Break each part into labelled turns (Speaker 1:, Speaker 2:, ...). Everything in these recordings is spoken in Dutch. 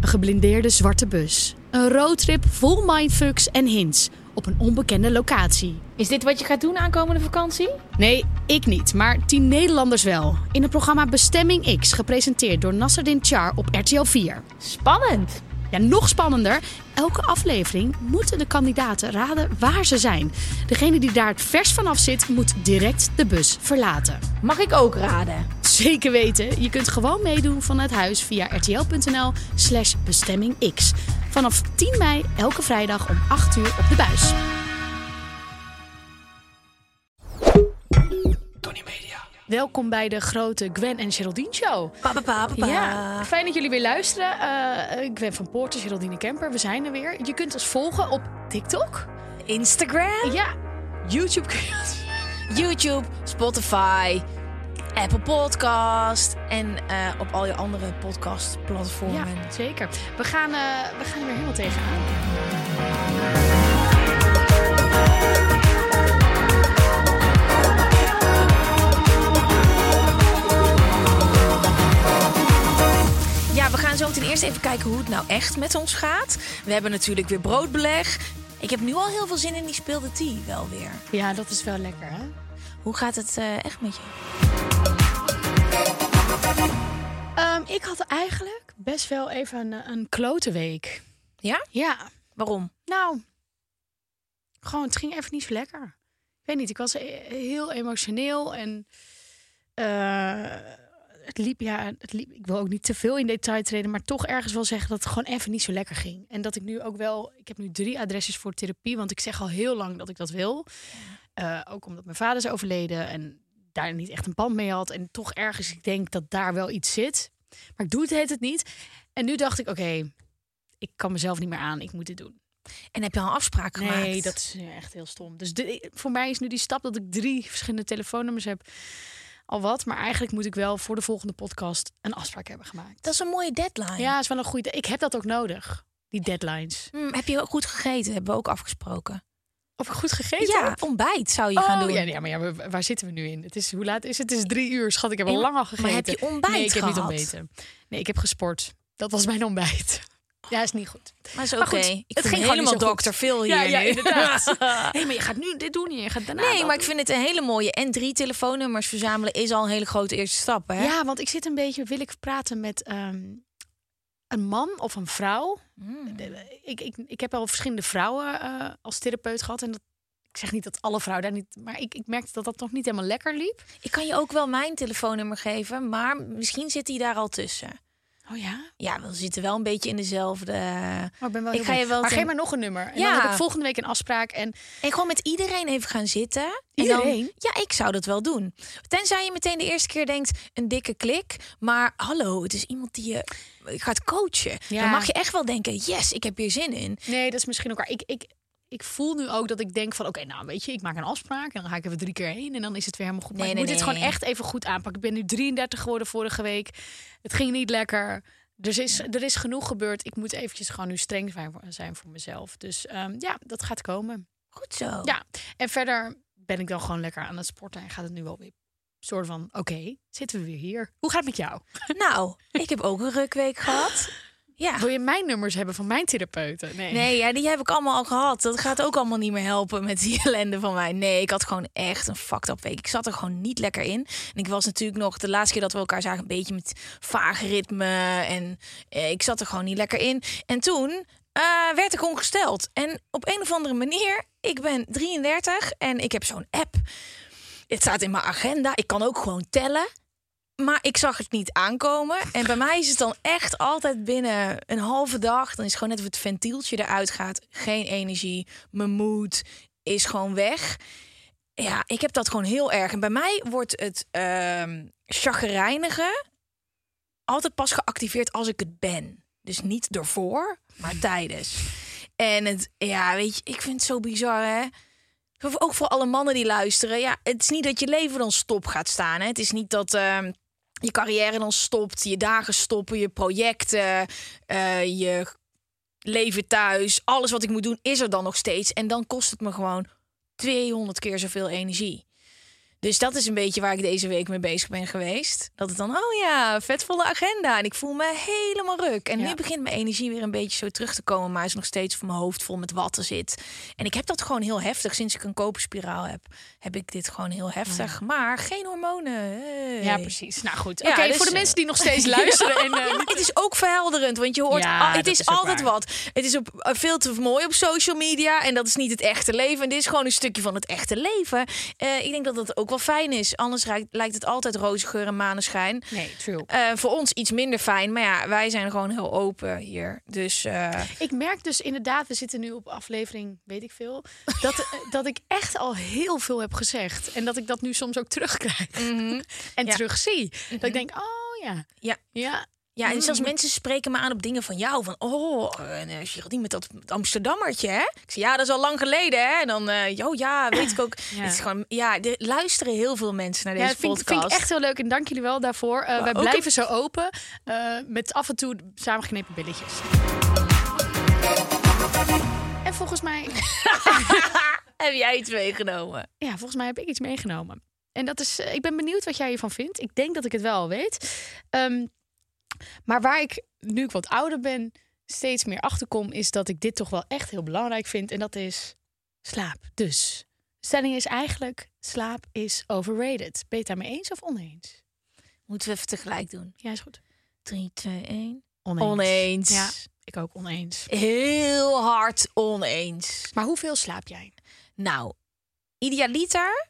Speaker 1: Een geblindeerde zwarte bus. Een roadtrip vol mindfucks en hints op een onbekende locatie.
Speaker 2: Is dit wat je gaat doen aankomende vakantie?
Speaker 1: Nee, ik niet, maar tien Nederlanders wel. In het programma Bestemming X, gepresenteerd door Nasserdin Char op RTL 4.
Speaker 2: Spannend.
Speaker 1: Ja, nog spannender. Elke aflevering moeten de kandidaten raden waar ze zijn. Degene die daar het vers vanaf zit, moet direct de bus verlaten.
Speaker 2: Mag ik ook raden?
Speaker 1: Zeker weten. Je kunt gewoon meedoen vanuit huis via rtl.nl slash bestemmingx. Vanaf 10 mei elke vrijdag om 8 uur op de buis. Welkom bij de grote Gwen en Geraldine show.
Speaker 2: Papa, papa, papa.
Speaker 1: Ja, fijn dat jullie weer luisteren. Eh Gwen van Poorten, Geraldine Kemper, we zijn er weer. Je kunt ons volgen op TikTok.
Speaker 2: Instagram,
Speaker 1: Ja, YouTube
Speaker 2: YouTube, Spotify, Apple Podcast en eh, op al je andere podcastplatformen.
Speaker 1: Ja, zeker. We gaan, eh, we gaan er weer helemaal tegenaan.
Speaker 2: Ja, we gaan zo meteen eerst even kijken hoe het nou echt met ons gaat. We hebben natuurlijk weer broodbeleg. Ik heb nu al heel veel zin in die speelde tea wel weer.
Speaker 1: Ja, dat is wel lekker, hè?
Speaker 2: Hoe gaat het eh, echt met je?
Speaker 1: Ik had eigenlijk best wel even een, een klote week.
Speaker 2: Ja?
Speaker 1: Ja,
Speaker 2: Waarom?
Speaker 1: nou, gewoon, het ging even niet zo lekker. Ik weet niet, ik was e- heel emotioneel en eh, het liep, ja, het liep, ik wil ook niet te veel in detail treden, maar toch ergens wel zeggen dat het gewoon even niet zo lekker ging. En dat ik nu ook wel, ik heb nu drie adresses voor therapie, want ik zeg al heel lang dat ik dat wil. Eh, ook omdat mijn vader is overleden en daar niet echt een band mee had. En toch ergens, ik denk dat daar wel iets zit. Maar ik doe het, heet het niet. En nu dacht ik, oké, ik kan mezelf niet meer aan. Ik moet dit doen.
Speaker 2: En heb je al een afspraak gemaakt?
Speaker 1: Nee, dat is nu echt heel stom. Dus de, voor mij is nu die stap dat ik drie verschillende telefoonnummers heb al wat. Maar eigenlijk moet ik wel voor de volgende podcast een afspraak hebben gemaakt.
Speaker 2: Dat is een mooie deadline.
Speaker 1: Ja, is wel een goede. Ik heb dat ook nodig. Die deadlines.
Speaker 2: Hm, heb je goed gegeten? Hebben we ook afgesproken.
Speaker 1: Of ik goed gegeten
Speaker 2: Ja, ontbijt zou je gaan
Speaker 1: Oh,
Speaker 2: doen.
Speaker 1: ja, ja, maar ja, waar- zitten we nu in? Het is, hoe laat is het? Het is drie uur, schat. Ik heb al lang al
Speaker 2: maar
Speaker 1: gegeten.
Speaker 2: heb je ontbijt
Speaker 1: Nee, ik heb niet ontbeten. Nee, ik heb gesport. Dat was mijn ontbijt. Ja, is niet goed.
Speaker 2: Maar is
Speaker 1: Maar
Speaker 2: oké.
Speaker 1: het ging
Speaker 2: helemaal dokter veel hier
Speaker 1: Ja, ja, inderdaad. nee, maar je gaat nu dit doen en je gaat daarna
Speaker 2: Nee, maar ik vind het een hele mooie. En drie telefoonnummers verzamelen is al een hele grote eerste stap, hè?
Speaker 1: Ja, want ik zit een beetje... Wil ik praten met ehm, een man of een vrouw?
Speaker 2: Mm.
Speaker 1: De- Ik, ik, ik heb al verschillende vrouwen eh, als therapeut gehad. En dat, ik zeg niet dat alle vrouwen daar niet... Maar ik, ik merkte dat dat nog niet helemaal lekker liep.
Speaker 2: Ik kan je ook wel mijn telefoonnummer geven, maar misschien zit hij daar al tussen.
Speaker 1: Oh ja?
Speaker 2: Ja, we zitten wel een beetje in dezelfde.
Speaker 1: Maar ik ben wel
Speaker 2: Ik ga je wel
Speaker 1: Maar
Speaker 2: ten-
Speaker 1: geef maar nog een nummer. En
Speaker 2: Ja.
Speaker 1: dan heb ik volgende week een afspraak. En
Speaker 2: En gewoon met iedereen even gaan zitten. En
Speaker 1: Iedereen?
Speaker 2: Dan, ja, ik zou dat wel doen. Tenzij je meteen de eerste keer denkt, een dikke klik. Maar hallo, het is iemand die je gaat coachen.
Speaker 1: Ja.
Speaker 2: Dan mag je echt wel denken, yes, ik heb hier zin in.
Speaker 1: nee, dat is misschien ook waar. Ik, ik, ik voel nu ook dat ik denk van... Oké, nou weet je, ik maak een afspraak. En dan ga ik even drie keer heen. En dan is het weer helemaal goed. Maar
Speaker 2: Nee,
Speaker 1: ik
Speaker 2: nee,
Speaker 1: moet dit gewoon echt even goed aanpakken. Ik ben nu 33 geworden vorige week. Het ging niet lekker. Dus is, er is genoeg gebeurd. Ik moet eventjes gewoon nu streng zijn voor, zijn voor mezelf. Dus ehm, ja, dat gaat komen.
Speaker 2: Goed zo.
Speaker 1: Ja, en verder ben ik dan gewoon lekker aan het sporten. En gaat het nu wel weer soort van... Oké, zitten we weer hier. Hoe gaat het met jou?
Speaker 2: Nou, ik heb ook een rukweek gehad. Ja.
Speaker 1: Wil je mijn nummers hebben van mijn therapeuten? Nee.
Speaker 2: Nee, ja, die heb ik allemaal al gehad. Dat gaat ook allemaal niet meer helpen met die ellende van mij. Nee, ik had gewoon echt een fucked up week. Ik zat er gewoon niet lekker in. En ik was natuurlijk nog de laatste keer dat we elkaar zagen... een beetje met vaag ritme. En eh, ik zat er gewoon niet lekker in. En toen eh, werd ik ongesteld. En op een of andere manier... Ik ben 33 en ik heb zo'n app. Het staat in mijn agenda. Ik kan ook gewoon tellen. Maar ik zag het niet aankomen. En bij mij is het dan echt altijd binnen een halve dag. Dan is gewoon net of het ventieltje eruit gaat. Geen energie. Mijn moed is gewoon weg. Ja, ik heb dat gewoon heel erg. En bij mij wordt het ehm chagrijnige altijd pas geactiveerd als ik het ben. Dus niet ervoor, maar tijdens. En het, ja, weet je, ik vind het zo bizar, hè. Ook voor alle mannen die luisteren. Ja, het is niet dat je leven dan stop gaat staan. Hè. Het is niet dat ehm, je carrière dan stopt, je dagen stoppen, je projecten, eh, je leven thuis. Alles wat ik moet doen is er dan nog steeds. En dan kost het me gewoon 200 keer zoveel energie. Dus dat is een beetje waar ik deze week mee bezig ben geweest. Dat het dan, oh ja, vetvolle agenda. En ik voel me helemaal ruk. En
Speaker 1: Ja.
Speaker 2: nu begint mijn energie weer een beetje zo terug te komen. Maar is nog steeds voor mijn hoofd vol met watten zit. En ik heb dat gewoon heel heftig. Sinds ik een koperspiraal heb, heb ik dit gewoon heel heftig. Maar geen hormonen. Hey.
Speaker 1: Ja, precies. Nou goed.
Speaker 2: Ja,
Speaker 1: Oké,
Speaker 2: dus,
Speaker 1: voor de
Speaker 2: eh,
Speaker 1: mensen die nog steeds luisteren. En, eh,
Speaker 2: Het is ook verhelderend, want je hoort,
Speaker 1: Ja,
Speaker 2: al- het is, altijd
Speaker 1: waar.
Speaker 2: wat. Het is op, eh, veel te mooi op social media en dat is niet het echte leven. En dit is gewoon een stukje van het echte leven. Eh, ik denk dat dat ook wel fijn is. Anders lijkt, het altijd roze geur en maneschijn.
Speaker 1: nee, true.
Speaker 2: Voor ons iets minder fijn, maar ja, wij zijn gewoon heel open hier. Dus
Speaker 1: Ik merk dus inderdaad, we zitten nu op aflevering, weet ik veel, dat, dat ik echt al heel veel heb gezegd. En dat ik dat nu soms ook terugkrijg. en
Speaker 2: Ja.
Speaker 1: terugzie. Dat ik denk, oh ja,
Speaker 2: ja.
Speaker 1: ja.
Speaker 2: Ja, en zelfs mensen spreken me aan op dingen van jou. Van, oh, en, uh, Geraldine met dat Amsterdammertje, hè? Ik zeg, ja, dat is al lang geleden, hè? En dan, oh ja, weet ik ook.
Speaker 1: Ja.
Speaker 2: Het is gewoon, ja, er luisteren heel veel mensen naar
Speaker 1: Ja,
Speaker 2: deze
Speaker 1: dat vind, ik-
Speaker 2: podcast.
Speaker 1: vind ik echt heel leuk en dank jullie wel daarvoor. Eh, wij blijven zo open eh, met af en toe samengeknepen billetjes. En volgens mij,
Speaker 2: Heb jij iets meegenomen?
Speaker 1: ja, volgens mij heb ik iets meegenomen. En dat is, eh, ik ben benieuwd wat jij hiervan vindt. Ik denk dat ik het wel al weet. Ehm, maar waar ik, nu ik wat ouder ben, steeds meer achterkom, is dat ik dit toch wel echt heel belangrijk vind. En dat is slaap. Dus, de stelling is eigenlijk, slaap is overrated. Ben je daarmee eens of oneens?
Speaker 2: Moeten we even tegelijk doen?
Speaker 1: Ja, is goed.
Speaker 2: 3, 2, 1.
Speaker 1: Oneens.
Speaker 2: Oneens.
Speaker 1: Ja, ik ook oneens.
Speaker 2: Heel hard oneens.
Speaker 1: Maar hoeveel slaap jij?
Speaker 2: Nou, idealiter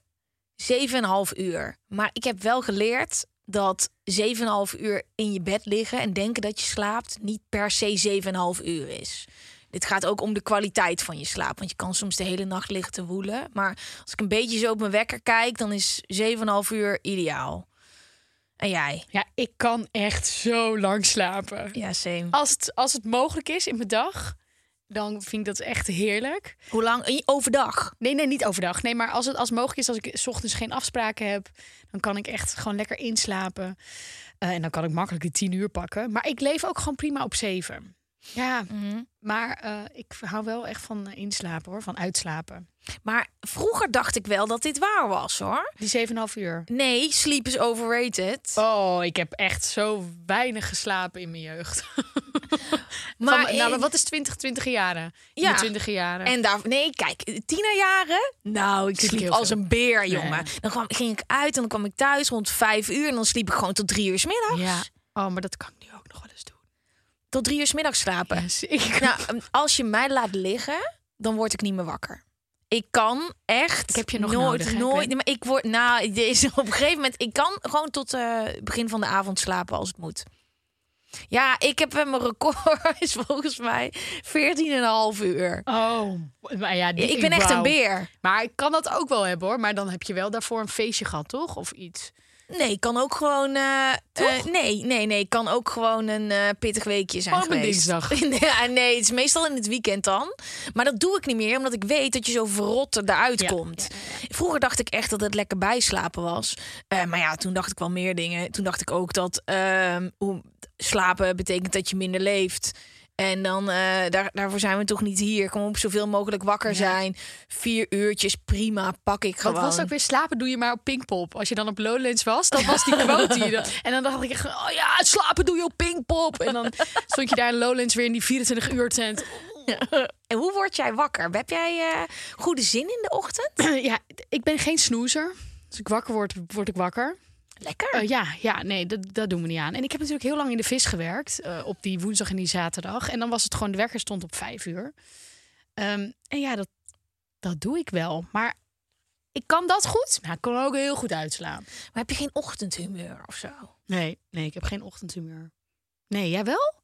Speaker 2: 7,5 uur. Maar ik heb wel geleerd dat 7,5 uur in je bed liggen en denken dat je slaapt niet per se 7,5 uur is. Dit gaat ook om de kwaliteit van je slaap. Want je kan soms de hele nacht liggen te woelen. Maar als ik een beetje zo op mijn wekker kijk, dan is 7,5 uur ideaal. En jij?
Speaker 1: Ja, ik kan echt zo lang slapen.
Speaker 2: Ja, same.
Speaker 1: Als het, als het mogelijk is in mijn dag, dan vind ik dat echt heerlijk.
Speaker 2: Hoe lang? Overdag?
Speaker 1: Nee, nee, niet overdag. Nee, maar als het als mogelijk is, als ik 's ochtends geen afspraken heb, dan kan ik echt gewoon lekker inslapen. Eh, en dan kan ik makkelijk die tien uur pakken. Maar ik leef ook gewoon prima op zeven. Ja,
Speaker 2: Mhm.
Speaker 1: maar eh, ik hou wel echt van eh, inslapen hoor, van uitslapen.
Speaker 2: Maar vroeger dacht ik wel dat dit waar was hoor.
Speaker 1: Die 7,5 uur.
Speaker 2: Nee, sleep is overrated.
Speaker 1: Oh, ik heb echt zo weinig geslapen in mijn jeugd.
Speaker 2: Maar
Speaker 1: nou, maar wat is 20, 20 jaren?
Speaker 2: Ja.
Speaker 1: de 20 jaren.
Speaker 2: En daar, nee, kijk, tienerjaren. Nou, ik
Speaker 1: Sliep
Speaker 2: als
Speaker 1: veel.
Speaker 2: een beer, jongen. Dan kwam, ging ik uit en dan kwam ik thuis rond vijf uur. En dan sliep ik gewoon tot drie uur 's middags.
Speaker 1: ja. Oh, maar dat kan ik nu ook nog wel eens doen.
Speaker 2: Tot drie uur 's middags slapen. Nou, um, als je mij laat liggen, dan word ik niet meer wakker. Ik kan echt.
Speaker 1: Ik heb je nog
Speaker 2: nooit,
Speaker 1: nodig, hè,
Speaker 2: nooit.
Speaker 1: Gwen?
Speaker 2: nee, maar ik word. Nou, is op een gegeven moment. Ik kan gewoon tot het begin van de avond slapen als het moet. Ja, ik heb eh, mijn record is volgens mij 14,5 uur.
Speaker 1: Oh, maar ja, die,
Speaker 2: ik ben echt een beer.
Speaker 1: Maar ik kan dat ook wel hebben hoor. Maar dan heb je wel daarvoor een feestje gehad, toch? Of iets.
Speaker 2: Nee, kan ook gewoon. eh, eh, nee, nee, nee. Kan ook gewoon een eh, pittig weekje zijn
Speaker 1: Gewoon op een dinsdag.
Speaker 2: ja, nee, het is meestal in het weekend dan. Maar dat doe ik niet meer, omdat ik weet dat je zo verrot eruit
Speaker 1: Ja,
Speaker 2: komt. Vroeger dacht ik echt dat het lekker bijslapen was. Maar ja, toen dacht ik wel meer dingen. Toen dacht ik ook dat ehm, hoe, slapen betekent dat je minder leeft. En dan, eh, daar, daarvoor zijn we toch niet hier. Kom op, zoveel mogelijk wakker zijn. Vier uurtjes, prima, pak ik gewoon.
Speaker 1: Wat was ook weer slapen doe je maar op Pinkpop. Als je dan op Lowlands was, dat was die quote die je dan- En dan dacht ik echt, oh ja, slapen doe je op Pinkpop. En dan stond je daar in Lowlands weer in die 24 uur tent.
Speaker 2: En hoe word jij wakker? Heb jij eh, goede zin in de ochtend?
Speaker 1: Ja, ik ben geen snoezer. Als ik wakker word, word ik wakker.
Speaker 2: Lekker.
Speaker 1: Eh, ja, ja, nee, dat, dat doen we niet aan. En ik heb natuurlijk heel lang in de vis gewerkt. eh, op die woensdag en die zaterdag. En dan was het gewoon, de wekker stond op vijf uur. Ehm, en ja, dat, dat doe ik wel. Maar ik kan dat goed. Maar ik kan ook heel goed uitslaan.
Speaker 2: Maar heb je geen ochtendhumeur of zo?
Speaker 1: Nee, nee, ik heb geen ochtendhumeur. Nee, jij wel?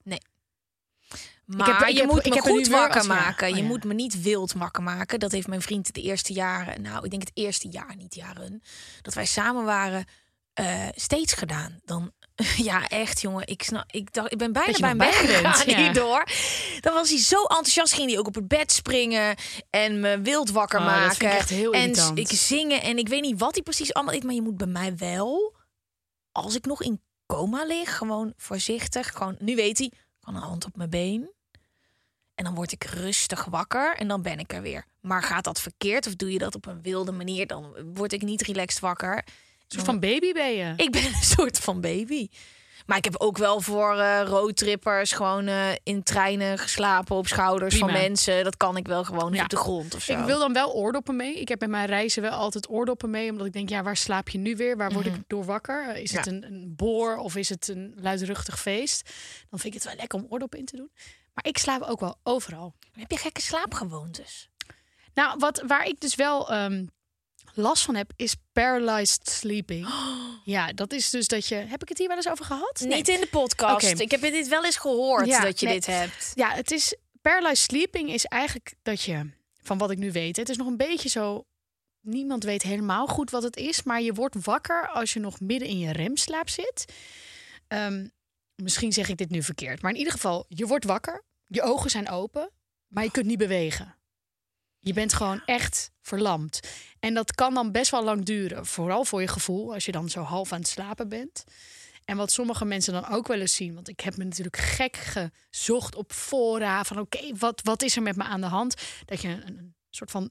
Speaker 2: Maar
Speaker 1: heb- ik
Speaker 2: je
Speaker 1: heb-
Speaker 2: moet
Speaker 1: ik
Speaker 2: me goed wakker
Speaker 1: ja.
Speaker 2: maken.
Speaker 1: Oh,
Speaker 2: je
Speaker 1: ja.
Speaker 2: moet me niet wild wakker maken. Dat heeft mijn vriend de eerste jaren, nou, ik denk het eerste jaar, niet jaren, dat wij samen waren, eh, steeds gedaan. Dan, ja, echt jongen. Ik, snap, ik, dacht, ik ben bijna bij hem weggegaan
Speaker 1: ja.
Speaker 2: hierdoor. Dan was hij zo enthousiast. Ging hij ook op het bed springen en me wild wakker
Speaker 1: Oh, dat
Speaker 2: maken.
Speaker 1: vind ik echt heel
Speaker 2: en
Speaker 1: irritant.
Speaker 2: ik zingen. En ik weet niet wat hij precies allemaal deed. Maar je moet bij mij wel, als ik nog in coma lig, gewoon voorzichtig. Gewoon, nu weet hij, van een hand op mijn been. En dan word ik rustig wakker en dan ben ik er weer. Maar gaat dat verkeerd of doe je dat op een wilde manier? Dan word ik niet relaxed wakker.
Speaker 1: Een soort van baby ben je.
Speaker 2: Ik ben een soort van baby. Maar ik heb ook wel voor eh roadtrippers gewoon eh, in treinen geslapen op schouders van mensen. Dat kan ik wel gewoon
Speaker 1: Ja.
Speaker 2: op de grond of zo.
Speaker 1: Ik wil dan wel oordoppen mee. Ik heb bij mijn reizen wel altijd oordoppen mee. Omdat ik denk, ja, waar slaap je nu weer? Waar word ik door wakker? Is het
Speaker 2: Mhm.
Speaker 1: Een, een boor of is het een luidruchtig feest? Dan vind ik het wel lekker om oordoppen in te doen. Maar ik slaap ook wel overal.
Speaker 2: Heb je gekke slaapgewoontes?
Speaker 1: Nou, wat, waar ik dus wel ehm, last van heb, is paralyzed sleeping. Ja, dat is dus dat je... Heb ik het hier wel eens over gehad? Nee.
Speaker 2: Niet in de podcast. Ik heb dit wel eens gehoord
Speaker 1: Ja,
Speaker 2: dat je
Speaker 1: nee.
Speaker 2: dit hebt.
Speaker 1: Ja, het is... Paralyzed sleeping is eigenlijk dat je... Van wat ik nu weet, het is nog een beetje zo... Niemand weet helemaal goed wat het is, maar je wordt wakker als je nog midden in je remslaap zit. Ehm, misschien zeg ik dit nu verkeerd, maar in ieder geval, je wordt wakker, je ogen zijn open, maar je kunt niet bewegen. Je bent gewoon echt verlamd. En dat kan dan best wel lang duren, vooral voor je gevoel, als je dan zo half aan het slapen bent. En wat sommige mensen dan ook wel eens zien, want ik heb me natuurlijk gek gezocht op fora van oké, wat, wat is er met me aan de hand? Dat je een, soort van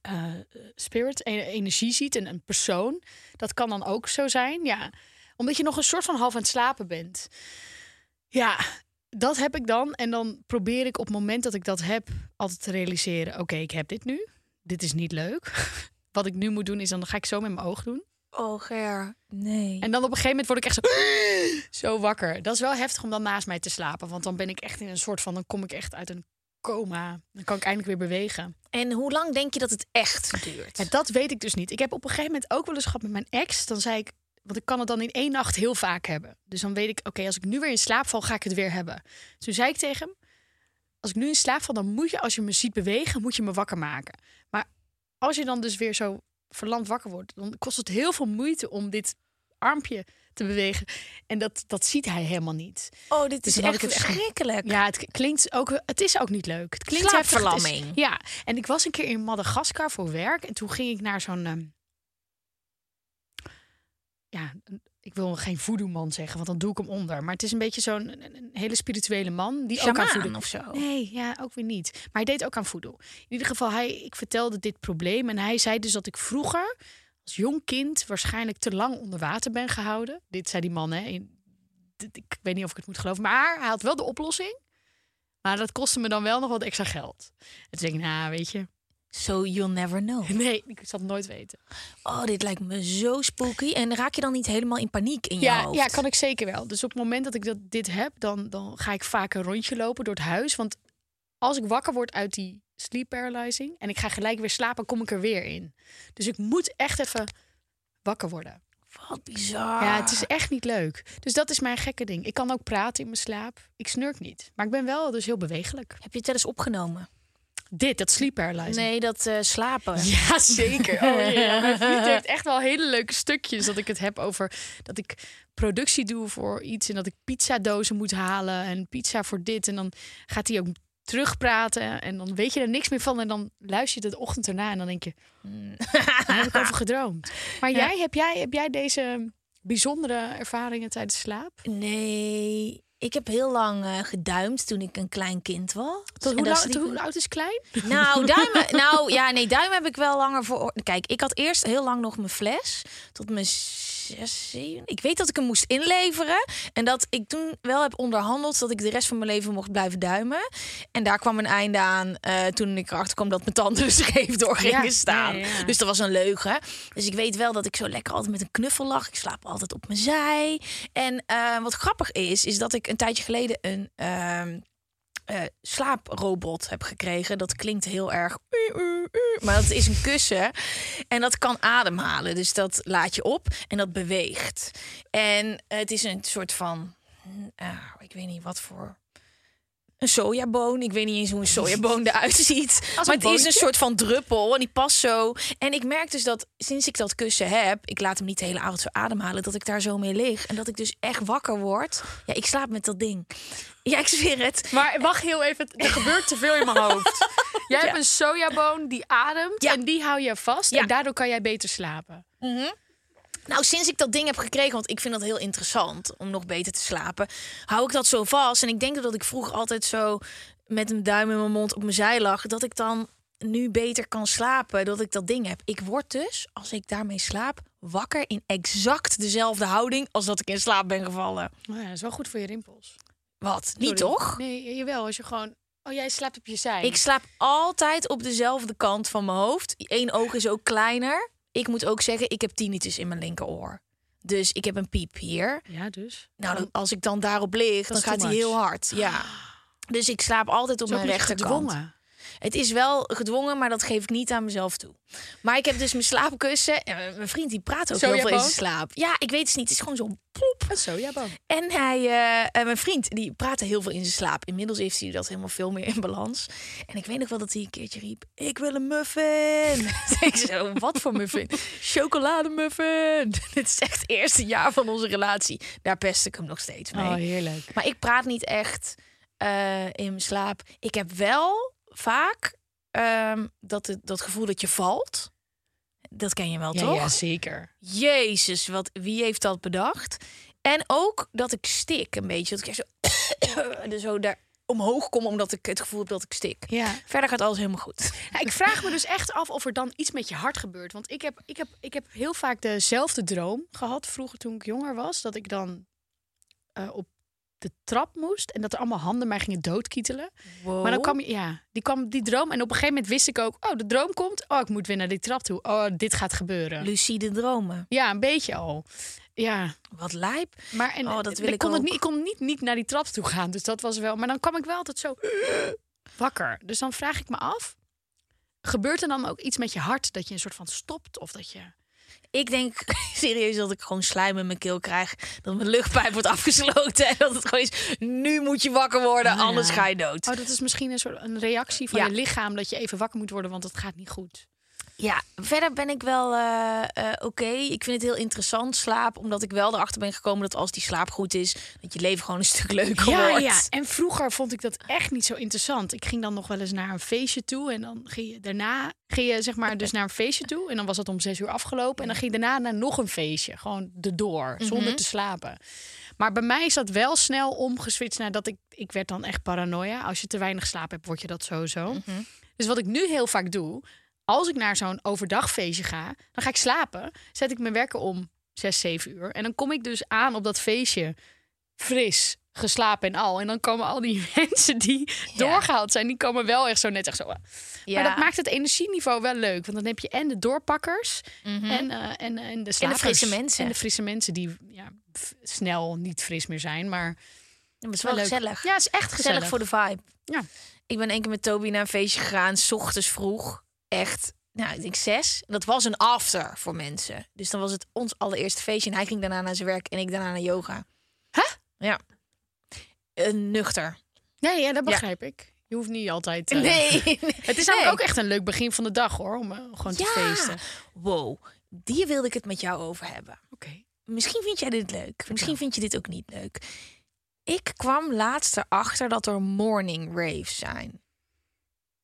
Speaker 1: eh, spirit, e- energie ziet en een persoon. Dat kan dan ook zo zijn, ja. Omdat je nog een soort van half aan het slapen bent. Ja, dat heb ik dan. En dan probeer ik op het moment dat ik dat heb altijd te realiseren. Oké, ik heb dit nu. Dit is niet leuk. Wat ik nu moet doen is dan ga ik zo met mijn oog doen.
Speaker 2: Oh, Ger. Nee.
Speaker 1: En dan op een gegeven moment word ik echt zo, zo wakker. Dat is wel heftig om dan naast mij te slapen. Want dan ben ik echt in een soort van, dan kom ik echt uit een coma. Dan kan ik eindelijk weer bewegen.
Speaker 2: En hoe lang denk je dat het echt duurt?
Speaker 1: Ja, dat weet ik dus niet. Ik heb op een gegeven moment ook wel eens gehad met mijn ex. Dan zei ik, want ik kan het dan in één nacht heel vaak hebben. Dus dan weet ik, oké, als ik nu weer in slaap val, ga ik het weer hebben. Dus toen zei ik tegen hem, als ik nu in slaap val, dan moet je, als je me ziet bewegen, moet je me wakker maken. Maar als je dan dus weer zo verlamd wakker wordt, dan kost het heel veel moeite om dit armpje te bewegen. En dat, dat ziet hij helemaal niet.
Speaker 2: Oh, dit
Speaker 1: Dus
Speaker 2: is echt verschrikkelijk.
Speaker 1: Ja, het klinkt ook. Het is ook niet leuk. Het klinkt heftig, is-
Speaker 2: Slaapverlamming.
Speaker 1: ja, en ik was een keer in Madagaskar voor werk en toen ging ik naar zo'n. ehm, ja, een- ik wil geen voodoo-man zeggen, want dan doe ik hem onder. Maar het is een beetje zo'n een, hele spirituele man die ook aan voodoo.
Speaker 2: of zo.
Speaker 1: Nee, ja, ook weer niet. Maar hij deed ook aan voodoo. In ieder geval, hij, ik vertelde dit probleem en hij zei dus dat ik vroeger als jong kind waarschijnlijk te lang onder water ben gehouden. Dit zei die man, hè. Ik weet niet of ik het moet geloven, maar hij had wel de oplossing. Maar dat kostte me dan wel nog wat extra geld. En toen denk ik, nou, weet je,
Speaker 2: So you'll never know.
Speaker 1: nee, ik zal het nooit weten.
Speaker 2: Oh, dit lijkt me zo spooky. En raak je dan niet helemaal in paniek in je
Speaker 1: Ja,
Speaker 2: hoofd?
Speaker 1: ja, kan ik zeker wel. Dus op het moment dat ik dat, dit heb, dan, dan ga ik vaak een rondje lopen door het huis. Want als ik wakker word uit die sleep paralyzing en ik ga gelijk weer slapen, kom ik er weer in. Dus ik moet echt even wakker worden.
Speaker 2: Wat bizar.
Speaker 1: Ja, het is echt niet leuk. Dus dat is mijn gekke ding. Ik kan ook praten in mijn slaap. Ik snurk niet. Maar ik ben wel dus heel bewegelijk.
Speaker 2: Heb je het wel eens opgenomen?
Speaker 1: Dit, dat sleep paralyzing.
Speaker 2: Nee, dat eh, slapen.
Speaker 1: Ja, zeker. Oh. Mijn vriend heeft echt wel hele leuke stukjes dat ik het heb over dat ik productie doe voor iets en dat ik pizzadozen moet halen en pizza voor dit. En dan gaat hij ook terugpraten en dan weet je er niks meer van en dan luister je het de ochtend erna en dan denk je, daar heb ik over gedroomd. Maar jij, heb jij, heb jij deze bijzondere ervaringen tijdens slaap?
Speaker 2: Nee, ik heb heel lang eh, geduimd toen ik een klein kind was.
Speaker 1: Tot hoe, lang,
Speaker 2: sliep
Speaker 1: hoe oud is klein?
Speaker 2: Nou, duimen. nou, ja, nee, duimen heb ik wel langer voor. Kijk, ik had eerst heel lang nog mijn fles. Tot mijn zes, zeven. Ik weet dat ik hem moest inleveren. En dat ik toen wel heb onderhandeld dat ik de rest van mijn leven mocht blijven duimen. En daar kwam een einde aan eh, toen ik erachter kwam dat mijn tanden er scheef door gingen
Speaker 1: Ja,
Speaker 2: staan.
Speaker 1: ja, ja.
Speaker 2: Dus dat was een leugen. Dus ik weet wel dat ik zo lekker altijd met een knuffel lag. Ik slaap altijd op mijn zij. En eh, wat grappig is, is dat ik een tijdje geleden een. ehm, eh, slaaprobot heb gekregen. Dat klinkt heel erg. Maar dat is een kussen. En dat kan ademhalen. Dus dat laat je op en dat beweegt. En het is een soort van. ah, ik weet niet wat voor. Een sojaboon. Ik weet niet eens hoe een sojaboon eruit ziet. maar het is een soort van druppel en die past zo. En ik merk dus dat sinds ik dat kussen heb, ik laat hem niet de hele avond zo ademhalen, dat ik daar zo mee lig. En dat ik dus echt wakker word. Ja, ik slaap met dat ding. Ja, ik zweer het.
Speaker 1: Maar wacht heel even, er gebeurt te veel in mijn hoofd. Jij hebt een sojaboon die ademt
Speaker 2: Ja.
Speaker 1: en die hou je vast.
Speaker 2: Ja.
Speaker 1: En daardoor kan jij beter slapen.
Speaker 2: Nou, sinds ik dat ding heb gekregen, want ik vind dat heel interessant om nog beter te slapen, hou ik dat zo vast. En ik denk dat ik vroeger altijd zo met een duim in mijn mond op mijn zij lag, dat ik dan nu beter kan slapen, dat ik dat ding heb. Ik word dus, als ik daarmee slaap, wakker in exact dezelfde houding als dat ik in slaap ben gevallen.
Speaker 1: Nou ja, dat is wel goed voor je rimpels.
Speaker 2: Wat? Niet toch?
Speaker 1: Nee, jawel. Als je gewoon... Oh, jij slaapt op je zij.
Speaker 2: Ik slaap altijd op dezelfde kant van mijn hoofd. Eén oog is ook kleiner. Ik moet ook zeggen, ik heb tinnitus in mijn linkeroor. Dus ik heb een piep hier.
Speaker 1: Ja, dus.
Speaker 2: Nou, dan- als ik dan daarop lig, dan gaat hij heel hard. Ja. Dus ik slaap altijd op mijn rechterkant.
Speaker 1: gedwongen.
Speaker 2: Het is wel gedwongen, maar dat geef ik niet aan mezelf toe. Maar ik heb dus mijn slaapkussen. En mijn- mijn vriend die praat ook heel veel in zijn slaap. Ja, ik weet het niet. Het is gewoon zo plop.
Speaker 1: Een sojaboon.
Speaker 2: En hij, eh, eh, mijn vriend, die praatte heel veel in zijn slaap. Inmiddels heeft hij dat helemaal veel meer in balans. En ik weet nog wel dat hij een keertje riep: Ik wil een muffin. ik zo, wat voor muffin? Chocolademuffin. Dit is echt het eerste jaar van onze relatie. Daar pest ik hem nog steeds mee.
Speaker 1: Oh, heerlijk.
Speaker 2: Maar ik praat niet echt eh, in mijn slaap. Ik heb wel vaak ehm, dat, het, dat gevoel dat je valt. Dat ken je wel,
Speaker 1: Ja,
Speaker 2: toch?
Speaker 1: ja, zeker.
Speaker 2: Jezus, wat, wie heeft dat bedacht? En ook dat ik stik een beetje. Dat ik zo, zo daar omhoog kom omdat ik het gevoel heb dat ik stik.
Speaker 1: Ja.
Speaker 2: Verder gaat alles helemaal goed.
Speaker 1: Ja, ik vraag me dus echt af of er dan iets met je hart gebeurt. Want ik heb, ik heb, ik heb heel vaak dezelfde droom gehad vroeger toen ik jonger was. Dat ik dan eh, op de trap moest en dat er allemaal handen mij gingen doodkietelen. Maar dan kwam je, ja, die kwam die droom en op een gegeven moment wist ik ook, oh, de droom komt. Oh, ik moet weer naar die trap toe. Oh, dit gaat gebeuren.
Speaker 2: lucide dromen.
Speaker 1: Ja, een beetje al. Ja,
Speaker 2: Wat lijp.
Speaker 1: maar en,
Speaker 2: Oh, dat wil
Speaker 1: ik,
Speaker 2: ik
Speaker 1: kon het niet, ik kon niet, niet naar die trap toe gaan. Dus dat was wel. Maar dan kwam ik wel altijd zo wakker. Dus dan vraag ik me af: gebeurt er dan ook iets met je hart dat je een soort van stopt of dat je?
Speaker 2: Ik denk serieus dat ik gewoon slijm in mijn keel krijg. Dat mijn luchtpijp wordt afgesloten. En dat het gewoon is, nu moet je wakker worden,
Speaker 1: Ah, ja.
Speaker 2: anders ga je dood.
Speaker 1: Oh, dat is misschien een soort een reactie van
Speaker 2: Ja.
Speaker 1: je lichaam dat je even wakker moet worden, want het gaat niet goed.
Speaker 2: Ja, verder ben ik wel eh, eh, oké. Ik vind het heel interessant, slaap. Omdat ik wel erachter ben gekomen dat als die slaap goed is... dat je leven gewoon een stuk leuker
Speaker 1: Ja,
Speaker 2: wordt.
Speaker 1: ja. En vroeger vond ik dat echt niet zo interessant. Ik ging dan nog wel eens naar een feestje toe en dan ging je daarna ging je zeg maar dus naar een feestje toe en dan was het om zes uur afgelopen en dan ging je daarna naar nog een feestje, gewoon erdoor, zonder te slapen. Maar bij mij is dat wel snel omgeswitcht naar dat ik ik werd dan echt paranoia. Als je te weinig slaap hebt, word je dat sowieso. Dus wat ik nu heel vaak doe, als ik naar zo'n overdagfeestje ga, dan ga ik slapen, zet ik mijn werken om zes, zeven uur en dan kom ik dus aan op dat feestje fris, geslapen en al. En dan komen al die mensen die doorgehaald zijn, die komen wel echt zo net echt zo.
Speaker 2: Ja.
Speaker 1: Maar dat maakt het energieniveau wel leuk. Want dan heb je en de doorpakkers en, eh, en, en de slapers.
Speaker 2: frisse mensen.
Speaker 1: En de frisse mensen die ja, snel niet fris meer zijn. Maar
Speaker 2: het is wel gezellig.
Speaker 1: Ja, het is echt
Speaker 2: gezellig.
Speaker 1: gezellig.
Speaker 2: voor de vibe.
Speaker 1: Ja.
Speaker 2: Ik ben één keer met Toby naar een feestje gegaan, s ochtends vroeg. Echt, nou, ik denk zes. En dat was een after voor mensen. Dus dan was het ons allereerste feestje. En hij ging daarna naar zijn werk en ik daarna naar yoga.
Speaker 1: Huh?
Speaker 2: Ja. Uh, nuchter.
Speaker 1: Ja, ja, dat begrijp ik. Je hoeft niet altijd... eh,
Speaker 2: Nee.
Speaker 1: Het is namelijk ook echt een leuk begin van de dag hoor. Om eh, gewoon te feesten.
Speaker 2: Wow. Die wilde ik het met jou over hebben.
Speaker 1: Oké.
Speaker 2: Misschien vind jij dit leuk. Misschien vind je dit ook niet leuk. Ik kwam laatst erachter dat er morning raves zijn.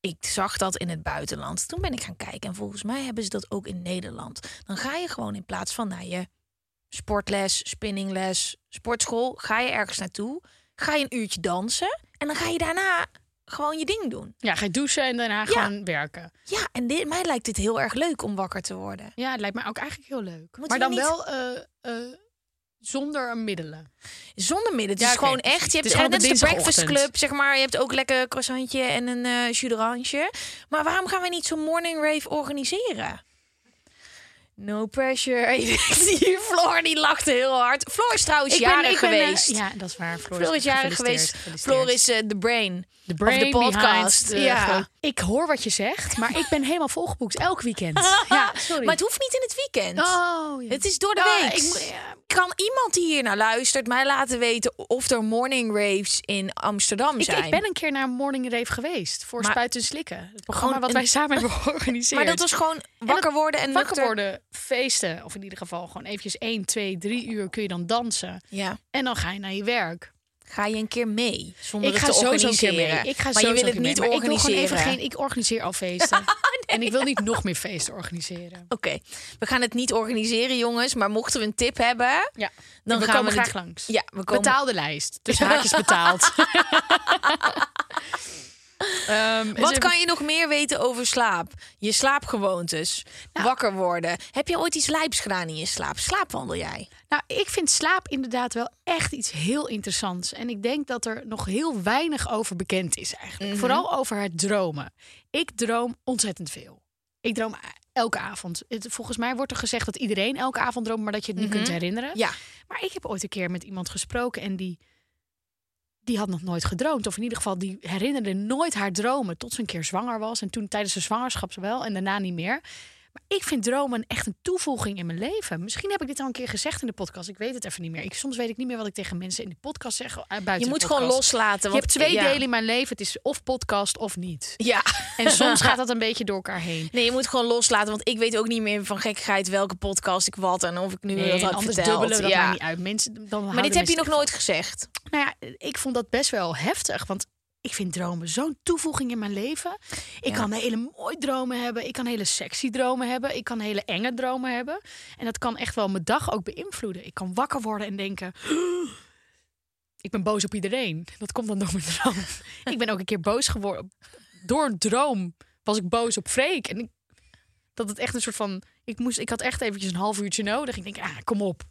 Speaker 2: Ik zag dat in het buitenland. Toen ben ik gaan kijken en volgens mij hebben ze dat ook in Nederland. Dan ga je gewoon in plaats van naar je sportles, spinningles, sportschool, ga je ergens naartoe, ga je een uurtje dansen en dan ga je daarna gewoon je ding doen.
Speaker 1: Ja, ga je douchen en daarna gewoon werken.
Speaker 2: Ja, en dit, mij lijkt dit heel erg leuk om wakker te worden.
Speaker 1: Ja, het lijkt mij ook eigenlijk heel leuk.
Speaker 2: Moeten
Speaker 1: maar dan
Speaker 2: niet-
Speaker 1: wel eh, eh, zonder middelen.
Speaker 2: Zonder midden. Het
Speaker 1: Ja,
Speaker 2: is gewoon
Speaker 1: precies.
Speaker 2: echt. Je
Speaker 1: Het
Speaker 2: hebt
Speaker 1: is gewoon
Speaker 2: net
Speaker 1: de
Speaker 2: breakfast club, zeg maar. Je hebt ook lekker croissantje en een eh jus d'orange. Maar waarom gaan we niet zo'n morning rave organiseren? No pressure. Hier, Floor die lachte heel hard. Floor is trouwens jarig
Speaker 1: ik ben, eh,
Speaker 2: geweest.
Speaker 1: ja, dat is waar. Floor,
Speaker 2: Floor is jarig geweest. Floor is eh, de brain.
Speaker 1: de
Speaker 2: of
Speaker 1: brain
Speaker 2: de podcast.
Speaker 1: behind
Speaker 2: ja.
Speaker 1: ik hoor wat je zegt, maar ik ben helemaal volgeboekt elk weekend. ja, sorry.
Speaker 2: Maar het hoeft niet in het weekend.
Speaker 1: Oh, ja.
Speaker 2: Het is door de
Speaker 1: Ja,
Speaker 2: week.
Speaker 1: ik moet- ja.
Speaker 2: Kan iemand die hier naar luistert mij laten weten of er morning raves in Amsterdam zijn?
Speaker 1: ik ben een keer naar een morning rave geweest voor
Speaker 2: Maar-
Speaker 1: Spuiten en Slikken. Het programma wat wij samen hebben georganiseerd.
Speaker 2: maar dat was gewoon wakker worden en
Speaker 1: wakker
Speaker 2: nuchter-
Speaker 1: worden, feesten. Of in ieder geval gewoon eventjes 1, 2, 3 uur kun je dan dansen.
Speaker 2: Ja.
Speaker 1: En dan ga je naar je werk.
Speaker 2: Ga je een keer mee zonder
Speaker 1: Ik
Speaker 2: het
Speaker 1: ga
Speaker 2: te
Speaker 1: sowieso een keer
Speaker 2: organiseren?
Speaker 1: mee. Ik ga
Speaker 2: maar je
Speaker 1: sowieso
Speaker 2: wil het niet
Speaker 1: mee. Maar ik wil gewoon
Speaker 2: organiseren.
Speaker 1: even geen... Ik organiseer al feesten. En ik wil niet nog meer feesten organiseren.
Speaker 2: Oké, we gaan het niet organiseren, jongens. Maar mochten we een tip hebben,
Speaker 1: Ja,
Speaker 2: dan
Speaker 1: we
Speaker 2: gaan
Speaker 1: komen
Speaker 2: we
Speaker 1: graag
Speaker 2: het-
Speaker 1: langs.
Speaker 2: Ja, we komen.
Speaker 1: Betaalde lijst. Dus haakjes betaald. Ehm,
Speaker 2: Wat kan je nog meer weten over slaap? Je slaapgewoontes.
Speaker 1: Nou.
Speaker 2: Wakker worden. Heb je ooit iets lijps gedaan in je slaap? Slaapwandel jij?
Speaker 1: Nou, ik vind slaap inderdaad wel echt iets heel interessants. En ik denk dat er nog heel weinig over bekend is eigenlijk.
Speaker 2: Mhm.
Speaker 1: Vooral over het dromen. Ik droom ontzettend veel. Ik droom elke avond. Het- volgens mij wordt er gezegd dat iedereen elke avond droomt, maar dat je het niet kunt herinneren.
Speaker 2: Mhm. Ja.
Speaker 1: Maar ik heb ooit een keer met iemand gesproken en die, die had nog nooit gedroomd. Of in ieder geval, die herinnerde nooit haar dromen tot ze een keer zwanger was. En toen tijdens de zwangerschap wel en daarna niet meer. Maar ik vind dromen echt een toevoeging in mijn leven. Misschien heb ik dit al een keer gezegd in de podcast. Ik weet het even niet meer. Ik, soms weet ik niet meer wat ik tegen mensen in de podcast zeg. eh, buiten
Speaker 2: Je moet gewoon loslaten.
Speaker 1: Je
Speaker 2: Want,
Speaker 1: hebt twee
Speaker 2: ja.
Speaker 1: delen in mijn leven. Het is of podcast of niet.
Speaker 2: Ja.
Speaker 1: En soms gaat dat een beetje door elkaar heen.
Speaker 2: Nee, je moet gewoon loslaten. Want ik weet ook niet meer van gekkigheid welke podcast ik wat en of ik nu
Speaker 1: Nee,
Speaker 2: dat had
Speaker 1: anders
Speaker 2: verteld.
Speaker 1: dubbelen, dat
Speaker 2: ja.
Speaker 1: maakt niet uit. Mensen, dan
Speaker 2: Maar dit heb je nog nooit gezegd.
Speaker 1: Nou ja, ik vond dat best wel heftig. Want ik vind dromen zo'n toevoeging in mijn leven. Ik
Speaker 2: Ja.
Speaker 1: kan hele mooie dromen hebben. Ik kan hele sexy dromen hebben. Ik kan hele enge dromen hebben. En dat kan echt wel mijn dag ook beïnvloeden. Ik kan wakker worden en denken... Ik ben boos op iedereen. Dat komt dan door mijn droom. ik ben ook een keer boos geworden. Door een droom was ik boos op Freek. En ik, dat het echt een soort van... Ik, moest, ik had echt eventjes een half uurtje nodig. Ik denk, ah, kom op.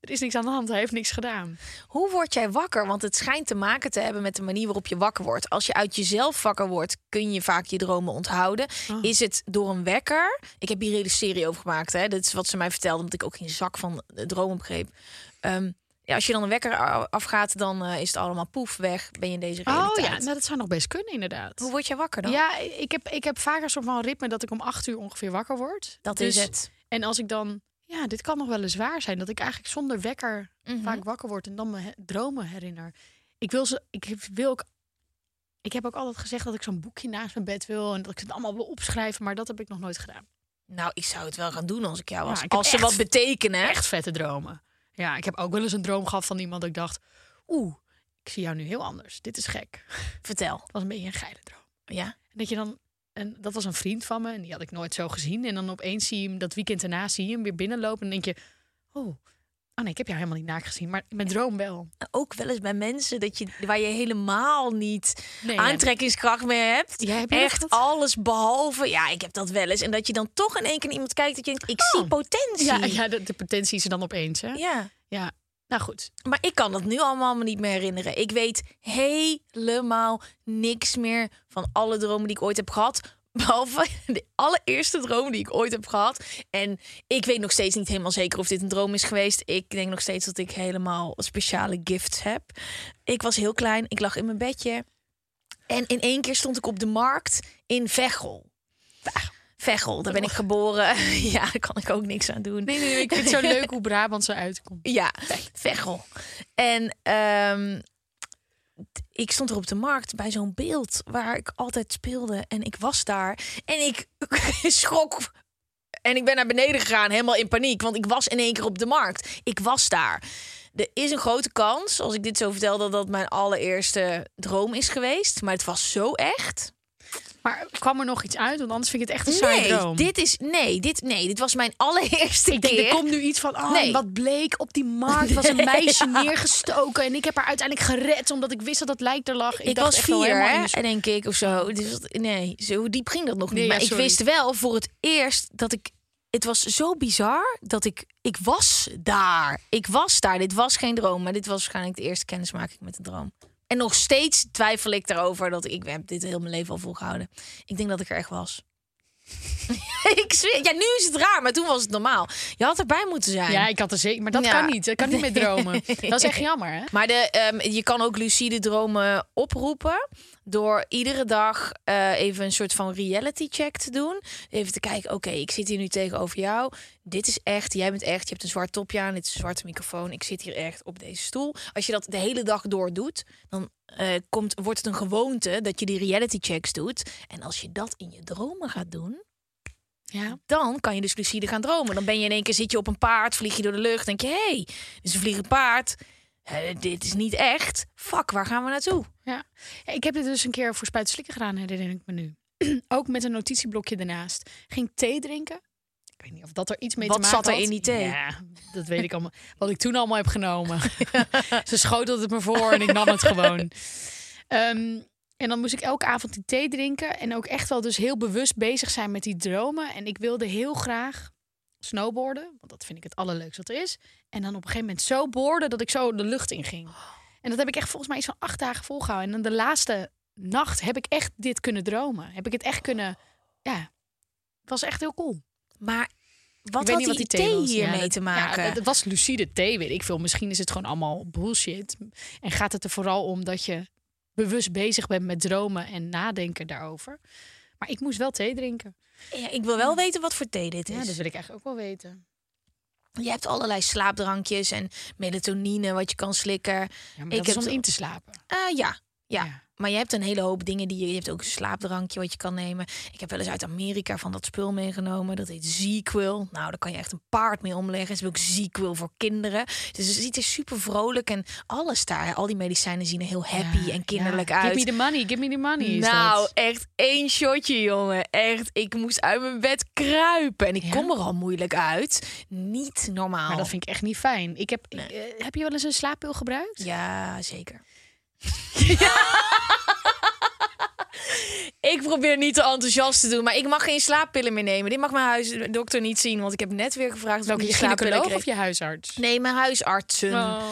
Speaker 1: Er is niks aan de hand. Hij heeft niks gedaan.
Speaker 2: Hoe word jij wakker? Want het schijnt te maken te hebben met de manier waarop je wakker wordt. Als je uit jezelf wakker wordt, kun je vaak je dromen onthouden.
Speaker 1: Oh.
Speaker 2: Is het door een wekker? Ik heb hier een hele serie over gemaakt. Hè? Dit is wat ze mij vertelde, omdat ik ook geen zak van dromen begreep. Ehm, ja, als je dan een wekker afgaat, dan eh, is het allemaal poef weg. Ben je in deze realiteit.
Speaker 1: Oh ja, nou, dat zou nog best kunnen inderdaad.
Speaker 2: Hoe word jij wakker dan?
Speaker 1: Ja, ik heb, ik heb vaak een soort van ritme dat ik om acht uur ongeveer wakker word.
Speaker 2: dat
Speaker 1: Dus-
Speaker 2: is het.
Speaker 1: En als ik dan, ja, dit kan nog wel eens waar zijn, dat ik eigenlijk zonder wekker
Speaker 2: Mhm.
Speaker 1: vaak wakker word en dan mijn dromen herinner. Ik wil ze, ik heb- wil ook, ik heb ook altijd gezegd dat ik zo'n boekje naast mijn bed wil en dat ik het allemaal wil opschrijven, maar dat heb ik nog nooit gedaan.
Speaker 2: Nou, ik zou het wel gaan doen als ik jou was. als ze
Speaker 1: echt-
Speaker 2: wat betekenen.
Speaker 1: Echt vette dromen. Ja, ik heb ook wel eens een droom gehad van iemand dat ik dacht, oeh, ik zie jou nu heel anders. Dit is gek.
Speaker 2: Vertel.
Speaker 1: Het was een beetje een geile droom.
Speaker 2: Ja.
Speaker 1: En dat je dan, en dat was een vriend van me en die had ik nooit zo gezien. En dan opeens zie je hem dat weekend daarna zie je hem weer binnenlopen en dan denk je, oh, oh nee, ik heb jou helemaal niet naakt gezien, maar mijn droom wel.
Speaker 2: Ook wel eens bij mensen dat je, waar je helemaal niet
Speaker 1: Nee,
Speaker 2: aantrekkingskracht meer hebt.
Speaker 1: Ja, heb je
Speaker 2: Echt
Speaker 1: dat?
Speaker 2: alles behalve. Ja, ik heb dat wel eens. En dat je dan toch in één keer naar iemand kijkt dat je denkt, ik zie
Speaker 1: Oh.
Speaker 2: potentie.
Speaker 1: Ja, ja de, de potentie is er dan opeens, hè?
Speaker 2: Ja.
Speaker 1: Ja. Nou goed.
Speaker 2: Maar ik kan dat nu allemaal me niet meer herinneren. Ik weet helemaal niks meer van alle dromen die ik ooit heb gehad. Behalve de allereerste droom die ik ooit heb gehad. En ik weet nog steeds niet helemaal zeker of dit een droom is geweest. Ik denk nog steeds dat ik helemaal speciale gifts heb. Ik was heel klein. Ik lag in mijn bedje. En in één keer stond ik op de markt in Veghel. Veghel, daar ben ik geboren. Ja, daar kan ik ook niks aan doen.
Speaker 1: Nee, nee, nee, ik vind het zo leuk hoe Brabant zo uitkomt.
Speaker 2: Ja, Veghel. En ehm, ik stond er op de markt bij zo'n beeld waar ik altijd speelde. En ik was daar. En ik schrok. En ik ben naar beneden gegaan, helemaal in paniek. Want ik was in één keer op de markt. Ik was daar. Er is een grote kans, als ik dit zo vertel, dat dat mijn allereerste droom is geweest. Maar het was zo echt.
Speaker 1: Maar kwam er nog iets uit? Want anders vind ik het echt een saai
Speaker 2: Nee,
Speaker 1: droom.
Speaker 2: dit is nee, dit nee, dit was mijn allereerste
Speaker 1: ik denk, er komt nu iets van, oh,
Speaker 2: Nee.
Speaker 1: wat bleek op die markt was een meisje neergestoken. En ik heb haar uiteindelijk gered, omdat ik wist dat dat lijk er lag.
Speaker 2: Ik,
Speaker 1: dacht
Speaker 2: was
Speaker 1: echt
Speaker 2: vier, hè,
Speaker 1: de
Speaker 2: en denk ik, of zo. Dus nee, zo diep ging dat nog niet.
Speaker 1: Nee, ja,
Speaker 2: maar ik wist wel voor het eerst dat ik... Het was zo bizar dat ik... Ik was daar. Ik was daar. Dit was geen droom, maar dit was waarschijnlijk de eerste kennismaking met een droom. En nog steeds twijfel ik daarover dat ik heb dit heel mijn leven al volgehouden. Ik denk dat ik er echt was. ik zweer, ja, nu is het raar, maar toen was het normaal. Je had erbij moeten zijn.
Speaker 1: Ja, ik had er zeker, maar dat
Speaker 2: Ja.
Speaker 1: kan niet. Dat kan niet meer dromen. Dat is echt jammer, hè?
Speaker 2: Maar de, ehm, je kan ook lucide dromen oproepen door iedere dag eh, even een soort van reality check te doen. Even te kijken, oké, ik zit hier nu tegenover jou. Dit is echt, jij bent echt, je hebt een zwart topje aan, dit is een zwarte microfoon. Ik zit hier echt op deze stoel. Als je dat de hele dag door doet, dan eh, komt, wordt het een gewoonte dat je die reality checks doet. En als je dat in je dromen gaat doen,
Speaker 1: Ja.
Speaker 2: dan kan je dus lucide gaan dromen. Dan ben je in één keer zit je op een paard, vlieg je door de lucht, denk je, hé, hey, is een vliegend paard. Eh, dit is niet echt. Fuck, waar gaan we naartoe?
Speaker 1: Ja. Ik heb dit dus een keer voor spuiten slikken gedaan, herinner ik me nu. Ook met een notitieblokje ernaast. Ging thee drinken. Ik weet niet of dat er iets mee
Speaker 2: Wat
Speaker 1: te maken
Speaker 2: zat er
Speaker 1: had.
Speaker 2: in die thee?
Speaker 1: Ja, dat weet ik allemaal. Wat ik toen allemaal heb genomen. Ze schotelde het me voor en ik nam het gewoon. Ehm, en dan moest ik elke avond die thee drinken. En ook echt wel dus heel bewust bezig zijn met die dromen. En ik wilde heel graag snowboarden. Want dat vind ik het allerleukste wat er is. En dan op een gegeven moment zo boorden dat ik zo de lucht in ging. En dat heb ik echt volgens mij iets van acht dagen volgehouden. En dan de laatste nacht heb ik echt dit kunnen dromen. Heb ik het echt kunnen... Ja, het was echt heel cool.
Speaker 2: Maar wat had
Speaker 1: niet
Speaker 2: die thee
Speaker 1: was.
Speaker 2: hiermee
Speaker 1: Ja,
Speaker 2: te maken?
Speaker 1: Ja, het was lucide thee, weet ik veel. Misschien is het gewoon allemaal bullshit. En gaat het er vooral om dat je bewust bezig bent met dromen en nadenken daarover. Maar ik moest wel thee drinken.
Speaker 2: Ja, ik wil wel weten wat voor thee dit is.
Speaker 1: Ja, dat wil ik eigenlijk ook wel weten.
Speaker 2: Je hebt allerlei slaapdrankjes en melatonine wat je kan slikken.
Speaker 1: Ja, maar
Speaker 2: Ik heb
Speaker 1: om in te slapen.
Speaker 2: Eh, ja, ja.
Speaker 1: Ja.
Speaker 2: Maar je hebt een hele hoop dingen die je... Je hebt ook een slaapdrankje wat je kan nemen. Ik heb wel eens uit Amerika van dat spul meegenomen. Dat heet ZQL. Nou, daar kan je echt een paard mee omleggen. Ze hebben ook ZQL voor kinderen. Dus het ziet er super vrolijk en alles daar. Al die medicijnen zien er heel happy
Speaker 1: Ja,
Speaker 2: en kinderlijk
Speaker 1: ja.
Speaker 2: uit.
Speaker 1: Give me the money, give me the money. Is
Speaker 2: nou,
Speaker 1: dat.
Speaker 2: echt één shotje, jongen. Echt, ik moest uit mijn bed kruipen. En ik
Speaker 1: Ja?
Speaker 2: kom er al moeilijk uit. Niet normaal.
Speaker 1: Maar dat vind ik echt niet fijn. Ik heb, eh, heb je wel eens een slaappil gebruikt?
Speaker 2: Ja, zeker. ik probeer niet te enthousiast te doen, maar ik mag geen slaappillen meer nemen. Dit mag mijn huisdokter niet zien, want ik heb net weer gevraagd
Speaker 1: Welke je
Speaker 2: slaappillen kreeg.
Speaker 1: of je huisarts?
Speaker 2: Nee, mijn huisartsen.
Speaker 1: Oh.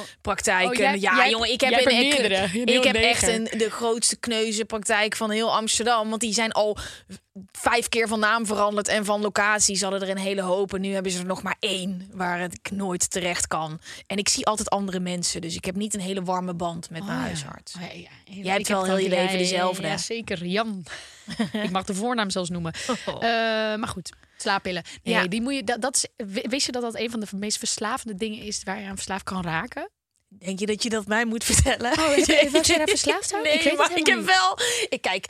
Speaker 1: Oh,
Speaker 2: ja,
Speaker 1: jij-
Speaker 2: jongen, ik heb, een, ik,
Speaker 1: meerdere,
Speaker 2: heb echt een, de grootste kneuzenpraktijk van heel Amsterdam. Want die zijn al vijf keer van naam veranderd en van locatie. Ze hadden er een hele hoop. En nu hebben ze er nog maar één waar het ik nooit terecht kan. En ik zie altijd andere mensen. Dus ik heb niet een hele warme band met mijn
Speaker 1: Oh, ja.
Speaker 2: huisarts.
Speaker 1: Oh, ja, ja.
Speaker 2: Jij hebt
Speaker 1: heb
Speaker 2: wel heel je leven dezelfde.
Speaker 1: Ja, zeker. Jan. ik mag de voornaam zelfs noemen. Eh, maar goed, slaappillen. Nee,
Speaker 2: Ja.
Speaker 1: die moet je, dat, dat is, wist je dat dat een van de meest verslavende dingen is waar je aan verslaafd kan raken?
Speaker 2: Denk je dat je dat mij moet vertellen?
Speaker 1: Oh, was jij daar verslaafd aan?
Speaker 2: Nee,
Speaker 1: Ik weet het
Speaker 2: maar ik heb wel... Ik kijk,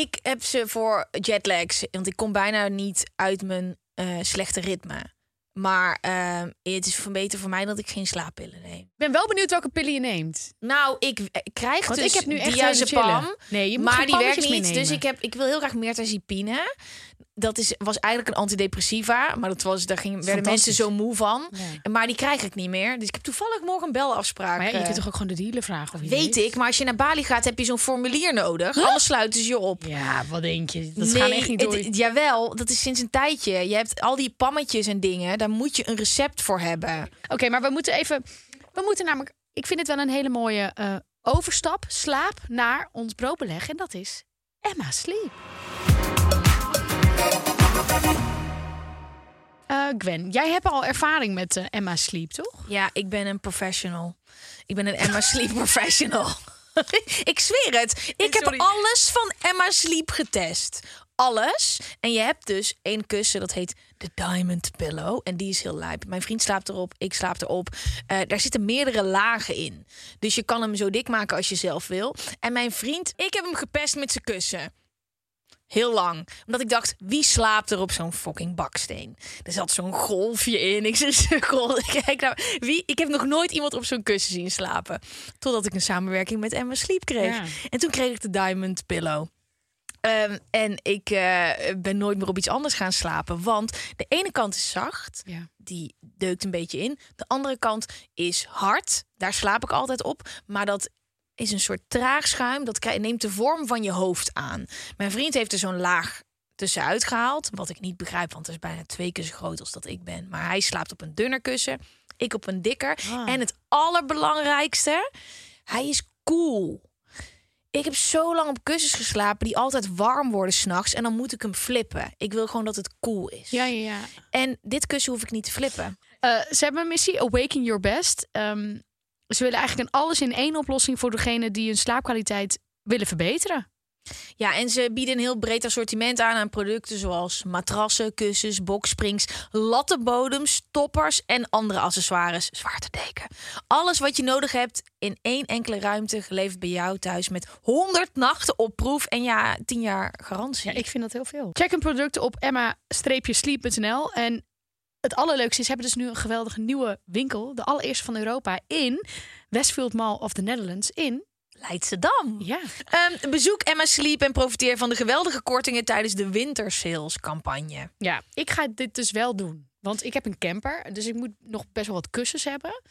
Speaker 2: ik heb ze voor jetlags. Want ik kom bijna niet uit mijn eh, slechte ritme. Maar eh, het is beter voor mij dat ik geen slaappillen neem.
Speaker 1: Ik ben wel benieuwd welke pillen je neemt.
Speaker 2: Nou, ik eh, krijg
Speaker 1: Want
Speaker 2: dus
Speaker 1: ik heb nu echt
Speaker 2: diazepam.
Speaker 1: chillen. Nee, je moet
Speaker 2: maar die werkt niet. Dus ik, heb, ik wil heel graag mirtazapine. Dat is, was eigenlijk een antidepressiva. Maar dat was, daar ging, werden mensen zo moe van.
Speaker 1: Ja.
Speaker 2: Maar die krijg ik niet meer. Dus ik heb toevallig morgen een belafspraak.
Speaker 1: Maar ja, je
Speaker 2: eh,
Speaker 1: kunt toch ook gewoon de dealer vragen? Of je
Speaker 2: Weet
Speaker 1: weet?
Speaker 2: ik, maar als je naar Bali gaat, heb je zo'n formulier nodig. Anders sluiten ze je op.
Speaker 1: Ja, wat denk je? Dat
Speaker 2: nee,
Speaker 1: gaan echt niet door.
Speaker 2: het- jawel, dat is sinds een tijdje. Je hebt al die pammetjes en dingen. Daar moet je een recept voor hebben.
Speaker 1: Oké, maar we moeten even. We moeten namelijk. Ik vind het wel een hele mooie eh, overstap, slaap naar ons broodbeleg. En dat is Emma Sleep. Eh, Gwen, jij hebt al ervaring met eh, Emma Sleep, toch?
Speaker 2: Ja, ik ben een professional. Ik ben een Emma Sleep professional. ik zweer het. Ik heb alles van Emma Sleep getest. Alles. En je hebt dus één kussen, dat heet de Diamond Pillow. En die is heel lijp. Mijn vriend slaapt erop, ik slaap erop. Eh, daar zitten meerdere lagen in. Dus je kan hem zo dik maken als je zelf wil. En mijn vriend, ik heb hem gepest met zijn kussen. Heel lang. Omdat ik dacht, wie slaapt er op zo'n fucking baksteen? Er zat zo'n golfje in. Ik golf. Kijk nou, wie? Ik heb nog nooit iemand op zo'n kussen zien slapen. Totdat ik een samenwerking met Emma Sleep kreeg.
Speaker 1: Ja.
Speaker 2: En toen kreeg ik de Diamond Pillow. Ehm, en ik eh, ben nooit meer op iets anders gaan slapen. Want de ene kant is zacht.
Speaker 1: Ja.
Speaker 2: Die deukt een beetje in. De andere kant is hard. Daar slaap ik altijd op. Maar dat is een soort traag schuim. Dat neemt de vorm van je hoofd aan. Mijn vriend heeft er zo'n laag tussenuit gehaald. Wat ik niet begrijp, want het is bijna twee keer zo groot als dat ik ben. Maar hij slaapt op een dunner kussen. Ik op een dikker.
Speaker 1: Ah.
Speaker 2: En het allerbelangrijkste, hij is cool. Ik heb zo lang op kussens geslapen die altijd warm worden s'nachts. En dan moet ik hem flippen. Ik wil gewoon dat het cool is.
Speaker 1: Ja, ja, ja.
Speaker 2: En dit kussen hoef ik niet te flippen.
Speaker 1: Eh, ze hebben een missie, Awaken Your Best. Ehm, ze willen eigenlijk een alles in één oplossing voor degene die hun slaapkwaliteit willen verbeteren.
Speaker 2: Ja, en ze bieden een heel breed assortiment aan aan producten zoals matrassen, kussens, boksprings, lattenbodems, toppers en andere accessoires. Zwaartedeken. Alles wat je nodig hebt in één enkele ruimte geleverd bij jou thuis met 100 nachten op proef en ja, 10 jaar garantie.
Speaker 1: Ja, ik vind dat heel veel. Check hun producten op emma-sleep.nl. En het allerleukste is, hebben dus nu een geweldige nieuwe winkel. De allereerste van Europa in Westfield Mall of the Netherlands in...
Speaker 2: Leidschendam.
Speaker 1: Ja,
Speaker 2: Ehm, bezoek Emma Sleep en profiteer van de geweldige kortingen tijdens de wintersales campagne.
Speaker 1: ja, ik ga dit dus wel doen. Want ik heb een camper, dus ik moet nog best wel wat kussens hebben.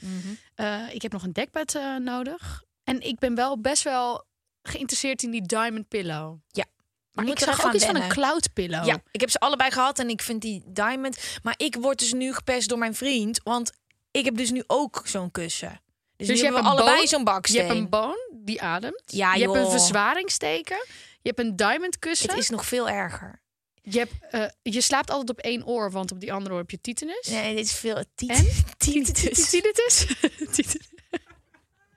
Speaker 1: Eh, ik heb nog een dekbed eh, nodig. En ik ben wel best wel geïnteresseerd in die diamond pillow.
Speaker 2: Ja.
Speaker 1: Maar ik zag ook iets van een cloud pillow.
Speaker 2: Ja, ik heb ze allebei gehad en ik vind die diamond. Maar ik word dus nu gepest door mijn vriend, want ik heb dus nu ook zo'n kussen. Dus,
Speaker 1: Dus je hebt
Speaker 2: allebei zo'n
Speaker 1: Je
Speaker 2: baksteen.
Speaker 1: hebt een boon die ademt.
Speaker 2: Ja,
Speaker 1: je hebt een verzwaringsteken. Je hebt een diamond kussen.
Speaker 2: Het is nog veel erger.
Speaker 1: Je, hebt, eh, je slaapt altijd op één oor, want op die andere oor heb je titanus.
Speaker 2: Nee, dit is veel. Tiet,
Speaker 1: En?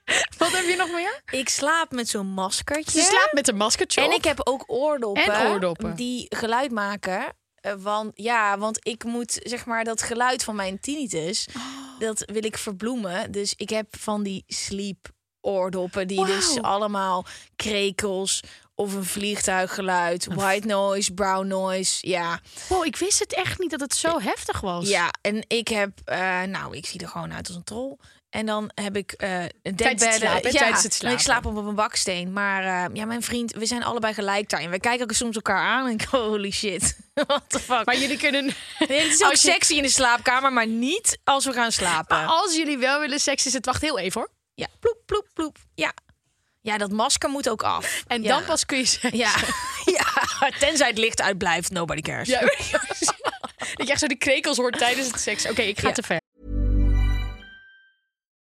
Speaker 1: Wat heb je nog meer?
Speaker 2: Ik slaap met zo'n maskertje.
Speaker 1: Je slaapt met een maskertje
Speaker 2: En
Speaker 1: op.
Speaker 2: ik heb ook oordoppen.
Speaker 1: En oordoppen.
Speaker 2: Die geluid maken. Eh, Want ja, want ik moet zeg maar dat geluid van mijn tinnitus,
Speaker 1: Oh.
Speaker 2: dat wil ik verbloemen. Dus ik heb van die sleep oordoppen die dus allemaal krekels of een vliegtuiggeluid, white noise, brown noise. Ja,
Speaker 1: Wow, ik wist het echt niet dat het zo heftig was.
Speaker 2: ja. En ik heb, eh, nou, ik zie er gewoon uit als een troll. En dan heb ik eh een dekbedden.
Speaker 1: slapen,
Speaker 2: ja,
Speaker 1: tijdens het
Speaker 2: en
Speaker 1: slapen.
Speaker 2: ik slaap op een baksteen. Maar eh, ja, mijn vriend, we zijn allebei gelijk daarin. We kijken ook soms elkaar aan en holy shit. What the fuck.
Speaker 1: Maar jullie kunnen...
Speaker 2: Nee, het is ook
Speaker 1: als je-
Speaker 2: sexy in de slaapkamer, maar niet als we gaan slapen.
Speaker 1: Maar als jullie wel willen seks is het... Wacht heel even hoor.
Speaker 2: Ja, ploep, ploep, ploep. Ja. Ja, dat masker moet ook af.
Speaker 1: En
Speaker 2: Ja.
Speaker 1: dan pas kun je zeggen...
Speaker 2: Ja. ja, tenzij het licht uitblijft, nobody cares.
Speaker 1: Ja. dat je echt zo die krekels hoort tijdens het seks. Oké, ik ga
Speaker 2: Ja.
Speaker 1: te ver.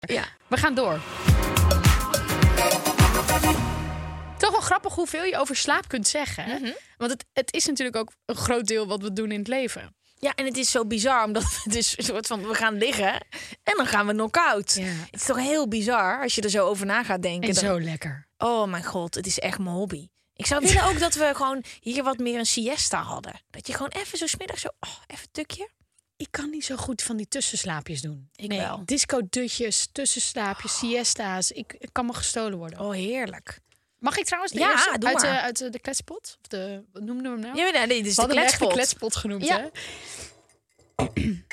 Speaker 2: Ja.
Speaker 1: We gaan door. Toch wel grappig hoeveel je over slaap kunt zeggen.
Speaker 2: Mhm.
Speaker 1: Want het, het is natuurlijk ook een groot deel wat we doen in het leven.
Speaker 2: Ja, en het is zo bizar, omdat het is een soort van, we gaan liggen en dan gaan we knock-out.
Speaker 1: Ja.
Speaker 2: Het is toch heel bizar als je er zo over na gaat denken.
Speaker 1: En
Speaker 2: Dan-
Speaker 1: zo lekker.
Speaker 2: Oh mijn god, het is echt mijn hobby. Ik zou willen ook dat we gewoon hier wat meer een siesta hadden. Dat je gewoon even zo smiddag zo, oh, even een tukje.
Speaker 1: Ik kan niet zo goed van die tussenslaapjes doen.
Speaker 2: Ik
Speaker 1: nee,
Speaker 2: wel.
Speaker 1: disco-dutjes, tussenslaapjes, siesta's. Ik, ik kan me gestolen worden.
Speaker 2: Oh, heerlijk.
Speaker 1: Mag ik trouwens de
Speaker 2: Ja,
Speaker 1: eerste uit, de, uit de, de kletspot? Of de, wat noemden we hem nou?
Speaker 2: Ja, nee, dit is de
Speaker 1: echt de
Speaker 2: kletspot.
Speaker 1: kletspot genoemd,
Speaker 2: Ja.
Speaker 1: hè?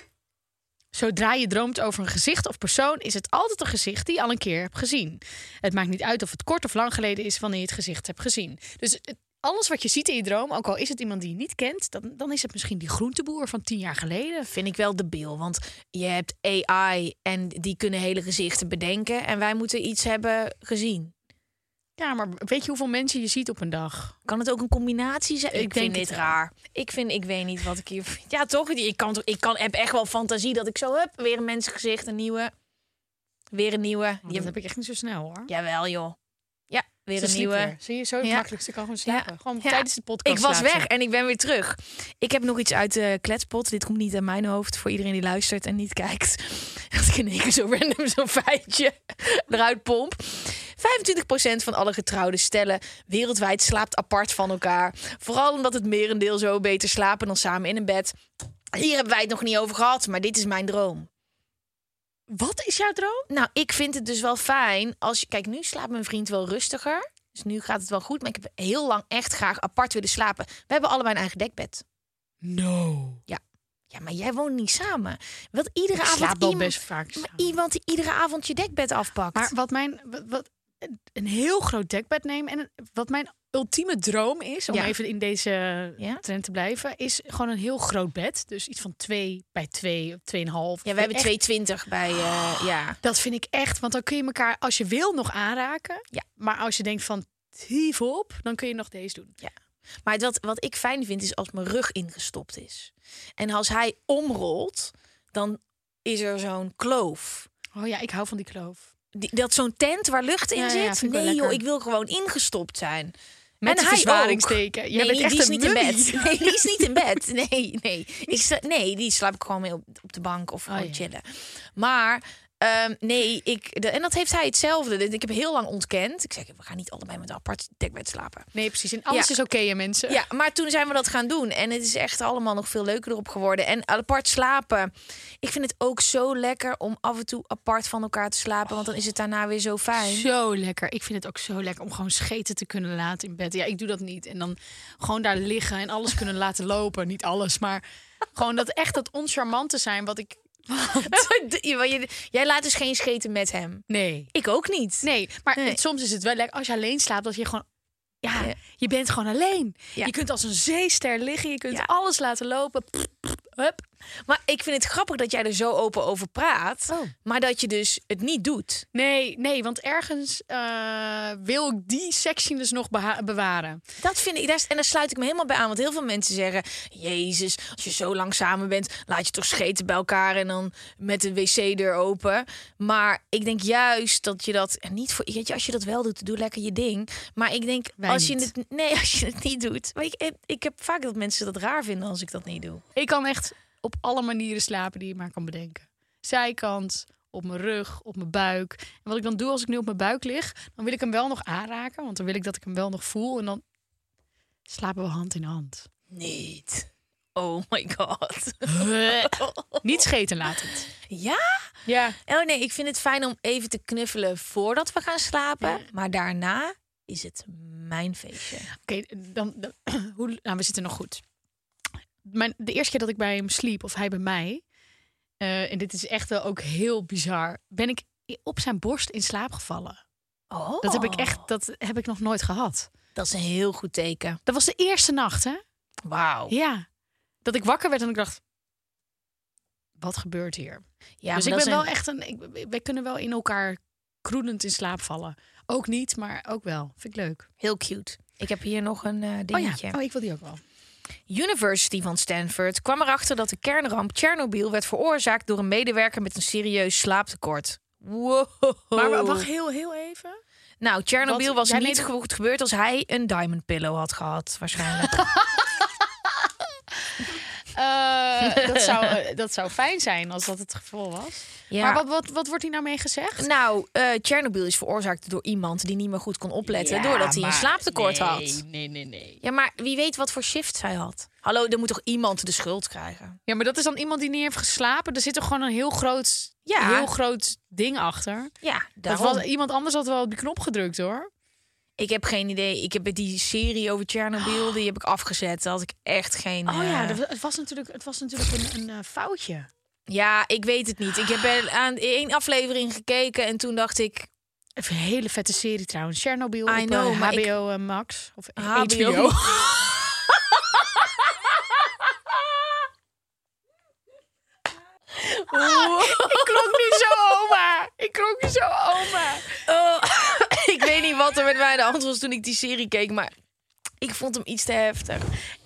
Speaker 1: Zodra je droomt over een gezicht of persoon, is het altijd een gezicht die je al een keer hebt gezien. Het maakt niet uit of het kort of lang geleden is wanneer je het gezicht hebt gezien. Dus het- alles wat je ziet in je droom, ook al is het iemand die je niet kent, dan, dan is het misschien die groenteboer van tien jaar geleden.
Speaker 2: Vind ik wel debiel, want je hebt AI en die kunnen hele gezichten bedenken. En wij moeten iets hebben gezien.
Speaker 1: Ja, maar weet je hoeveel mensen je ziet op een dag?
Speaker 2: Kan het ook een combinatie zijn?
Speaker 1: Ik
Speaker 2: vind dit raar. Ik vind, ik weet niet wat ik hier. Ja, toch? Ik kan, ik kan, heb echt wel fantasie dat ik zo heb. Weer een mensengezicht, een nieuwe. Weer een nieuwe.
Speaker 1: Oh, dat heb ik echt niet zo snel hoor.
Speaker 2: Jawel, joh. Weer
Speaker 1: Ze
Speaker 2: een nieuwe.
Speaker 1: weer. Zie je, zo
Speaker 2: Ja.
Speaker 1: makkelijkste kan gewoon slapen. Gewoon
Speaker 2: Ja.
Speaker 1: tijdens de podcast
Speaker 2: Ik was
Speaker 1: ze.
Speaker 2: weg en ik ben weer terug. Ik heb nog iets uit de kletspot. Dit komt niet aan mijn hoofd voor iedereen die luistert en niet kijkt. Dat ik in één keer zo random zo'n feitje eruit pomp. 25% van alle getrouwde stellen wereldwijd slaapt apart van elkaar. Vooral omdat het merendeel zo beter slapen dan samen in een bed. Hier hebben wij het nog niet over gehad, maar dit is mijn droom.
Speaker 1: Wat is jouw droom?
Speaker 2: Nou, ik vind het dus wel fijn als je. Kijk, nu slaapt mijn vriend wel rustiger. Dus nu gaat het wel goed. Maar ik heb heel lang echt graag apart willen slapen. We hebben allebei een eigen dekbed.
Speaker 1: No.
Speaker 2: Ja, Ja, maar jij woont niet samen. Wat iedere
Speaker 1: Ik
Speaker 2: avond
Speaker 1: slaap
Speaker 2: iemand,
Speaker 1: best vaak samen.
Speaker 2: iemand die iedere avond je dekbed afpakt.
Speaker 1: Maar wat mijn wat, wat een heel groot dekbed nemen en wat mijn ultieme droom is om
Speaker 2: Ja.
Speaker 1: even in deze
Speaker 2: Ja?
Speaker 1: trend te blijven, is gewoon een heel groot bed. Dus iets van 2 bij 2, 2,5.
Speaker 2: ja, we hebben
Speaker 1: Echt,
Speaker 2: 220 bij. eh, ja.
Speaker 1: Dat vind ik echt, want dan kun je elkaar als je wil nog aanraken.
Speaker 2: Ja.
Speaker 1: Maar als je denkt van tief op, dan kun je nog deze doen.
Speaker 2: Maar het- wat, wat ik fijn vind is als mijn rug ingestopt is. En als hij omrolt, dan is er zo'n kloof.
Speaker 1: Oh ja, ik hou van die kloof.
Speaker 2: Die, dat zo'n tent waar lucht in
Speaker 1: Ja,
Speaker 2: zit. nee joh, ik wil gewoon ingestopt zijn.
Speaker 1: Met
Speaker 2: en
Speaker 1: de
Speaker 2: hij
Speaker 1: verzwaringsteken. Jij
Speaker 2: nee,
Speaker 1: bent echt
Speaker 2: die is
Speaker 1: een
Speaker 2: niet in bed. Nee, die is niet in bed. Nee, nee. Ik nee, die slaap ik gewoon mee op, op de bank of gewoon
Speaker 1: ja.
Speaker 2: chillen. Maar ehm, nee, ik, de, en dat heeft hij hetzelfde. Ik heb heel lang ontkend. Ik zeg, we gaan niet allebei met een apart dekbed slapen.
Speaker 1: Nee, precies. En alles
Speaker 2: Ja.
Speaker 1: is oké, hè, mensen.
Speaker 2: Ja, maar toen zijn we dat gaan doen. En het is echt allemaal nog veel leuker erop geworden. En apart slapen. Ik vind het ook zo lekker om af en toe apart van elkaar te slapen. Want dan is het daarna weer zo fijn.
Speaker 1: Zo lekker. Ik vind het ook zo lekker om gewoon scheten te kunnen laten in bed. Ja, ik doe dat niet. En dan gewoon daar liggen en alles kunnen laten lopen. Niet alles, maar gewoon dat echt dat oncharmante zijn wat ik...
Speaker 2: Jij laat dus geen scheten met hem.
Speaker 1: Nee.
Speaker 2: Ik ook niet.
Speaker 1: Nee, maar
Speaker 2: Nee.
Speaker 1: soms is het wel lekker als je alleen slaapt dat je gewoon... Ja,
Speaker 2: Ja.
Speaker 1: je bent gewoon alleen.
Speaker 2: Ja.
Speaker 1: Je kunt als een zeester liggen. Je kunt
Speaker 2: Ja.
Speaker 1: alles laten lopen. Pff, pff, Hup.
Speaker 2: Maar ik vind het grappig dat jij er zo open over praat.
Speaker 1: Oh.
Speaker 2: Maar dat je dus het niet doet.
Speaker 1: Nee, nee, want ergens eh, wil ik die sexiness nog beha- bewaren.
Speaker 2: Dat vind ik, en daar sluit ik me helemaal bij aan. Want heel veel mensen zeggen: Jezus, als je zo lang samen bent, laat je toch scheten bij elkaar en dan met de wc-deur open. Maar ik denk juist dat je dat en niet voor. Weet je, als je dat wel doet, doe lekker je ding. Maar ik denk
Speaker 1: Wij
Speaker 2: als je het nee, als je het niet doet. Ik, ik heb vaak dat mensen dat raar vinden als ik dat niet doe.
Speaker 1: Ik kan echt op alle manieren slapen die je maar kan bedenken. Zijkant, op mijn rug, op mijn buik. En wat ik dan doe als ik nu op mijn buik lig, dan wil ik hem wel nog aanraken. Want dan wil ik dat ik hem wel nog voel. En dan slapen we hand in hand.
Speaker 2: Niet. Oh my god.
Speaker 1: Niet scheten laten.
Speaker 2: Ja?
Speaker 1: Ja.
Speaker 2: Oh nee, ik vind het fijn om even te knuffelen voordat we gaan slapen. Maar daarna is het mijn feestje.
Speaker 1: Oké, dan, dan hoe, nou, we zitten nog goed. Mijn, de eerste keer dat ik bij hem sliep, of hij bij mij, eh, en dit is echt wel ook heel bizar, ben ik op zijn borst in slaap gevallen.
Speaker 2: Oh,
Speaker 1: Dat heb ik echt, dat heb ik nog nooit gehad.
Speaker 2: Dat is een heel goed teken.
Speaker 1: Dat was de eerste nacht, hè?
Speaker 2: Wauw.
Speaker 1: Ja. Dat ik wakker werd en ik dacht, wat gebeurt hier?
Speaker 2: Ja,
Speaker 1: dus ik ben wel echt een, ik, wij kunnen wel in elkaar kroenend in slaap vallen. Ook niet, maar ook wel. Vind ik leuk.
Speaker 2: heel cute. Ik heb hier nog een eh,
Speaker 1: Oh
Speaker 2: dingetje.
Speaker 1: ja, oh, ik wil die ook wel.
Speaker 2: University van Stanford kwam erachter dat de kernramp Tsjernobyl werd veroorzaakt door een medewerker met een serieus slaaptekort. Wow.
Speaker 1: Maar wa- wacht heel, heel even.
Speaker 2: Nou, Tsjernobyl was niet goed gebeurd als hij een diamond pillow had gehad, waarschijnlijk.
Speaker 1: Eh, dat, zou, eh, dat zou fijn zijn als dat het geval was.
Speaker 2: Ja.
Speaker 1: Maar wat, wat, wat wordt hier nou mee gezegd?
Speaker 2: Nou, eh Tsjernobyl is veroorzaakt door iemand die niet meer goed kon opletten, doordat hij een slaaptekort had.
Speaker 1: Nee, nee, nee.
Speaker 2: Ja, maar wie weet wat voor shift zij had. Hallo, er moet toch iemand de schuld krijgen?
Speaker 1: Ja, maar dat is dan iemand die niet heeft geslapen. Er zit toch gewoon een heel groot,
Speaker 2: Ja.
Speaker 1: heel groot ding achter.
Speaker 2: Ja,
Speaker 1: Dat
Speaker 2: daarom.
Speaker 1: was, iemand anders had wel op die knop gedrukt hoor.
Speaker 2: Ik heb geen idee. Ik heb die serie over Tsjernobyl, die heb ik afgezet. Daar had ik echt geen...
Speaker 1: Oh ja,
Speaker 2: eh,
Speaker 1: dat- het was natuurlijk, het was natuurlijk een, een eh, foutje.
Speaker 2: Ja, ik weet het niet. Ik heb er aan één aflevering gekeken en toen dacht ik...
Speaker 1: Een hele vette serie trouwens. Chernobyl
Speaker 2: I
Speaker 1: op
Speaker 2: know, ik-
Speaker 1: HBO eh, Max. Of
Speaker 2: HBO.
Speaker 1: HBO. Ik klonk nu zo oma. Ik klonk nu zo oma.
Speaker 2: Oh, ik weet niet wat er met mij aan de hand was toen ik die serie keek, maar ik vond hem iets te heftig.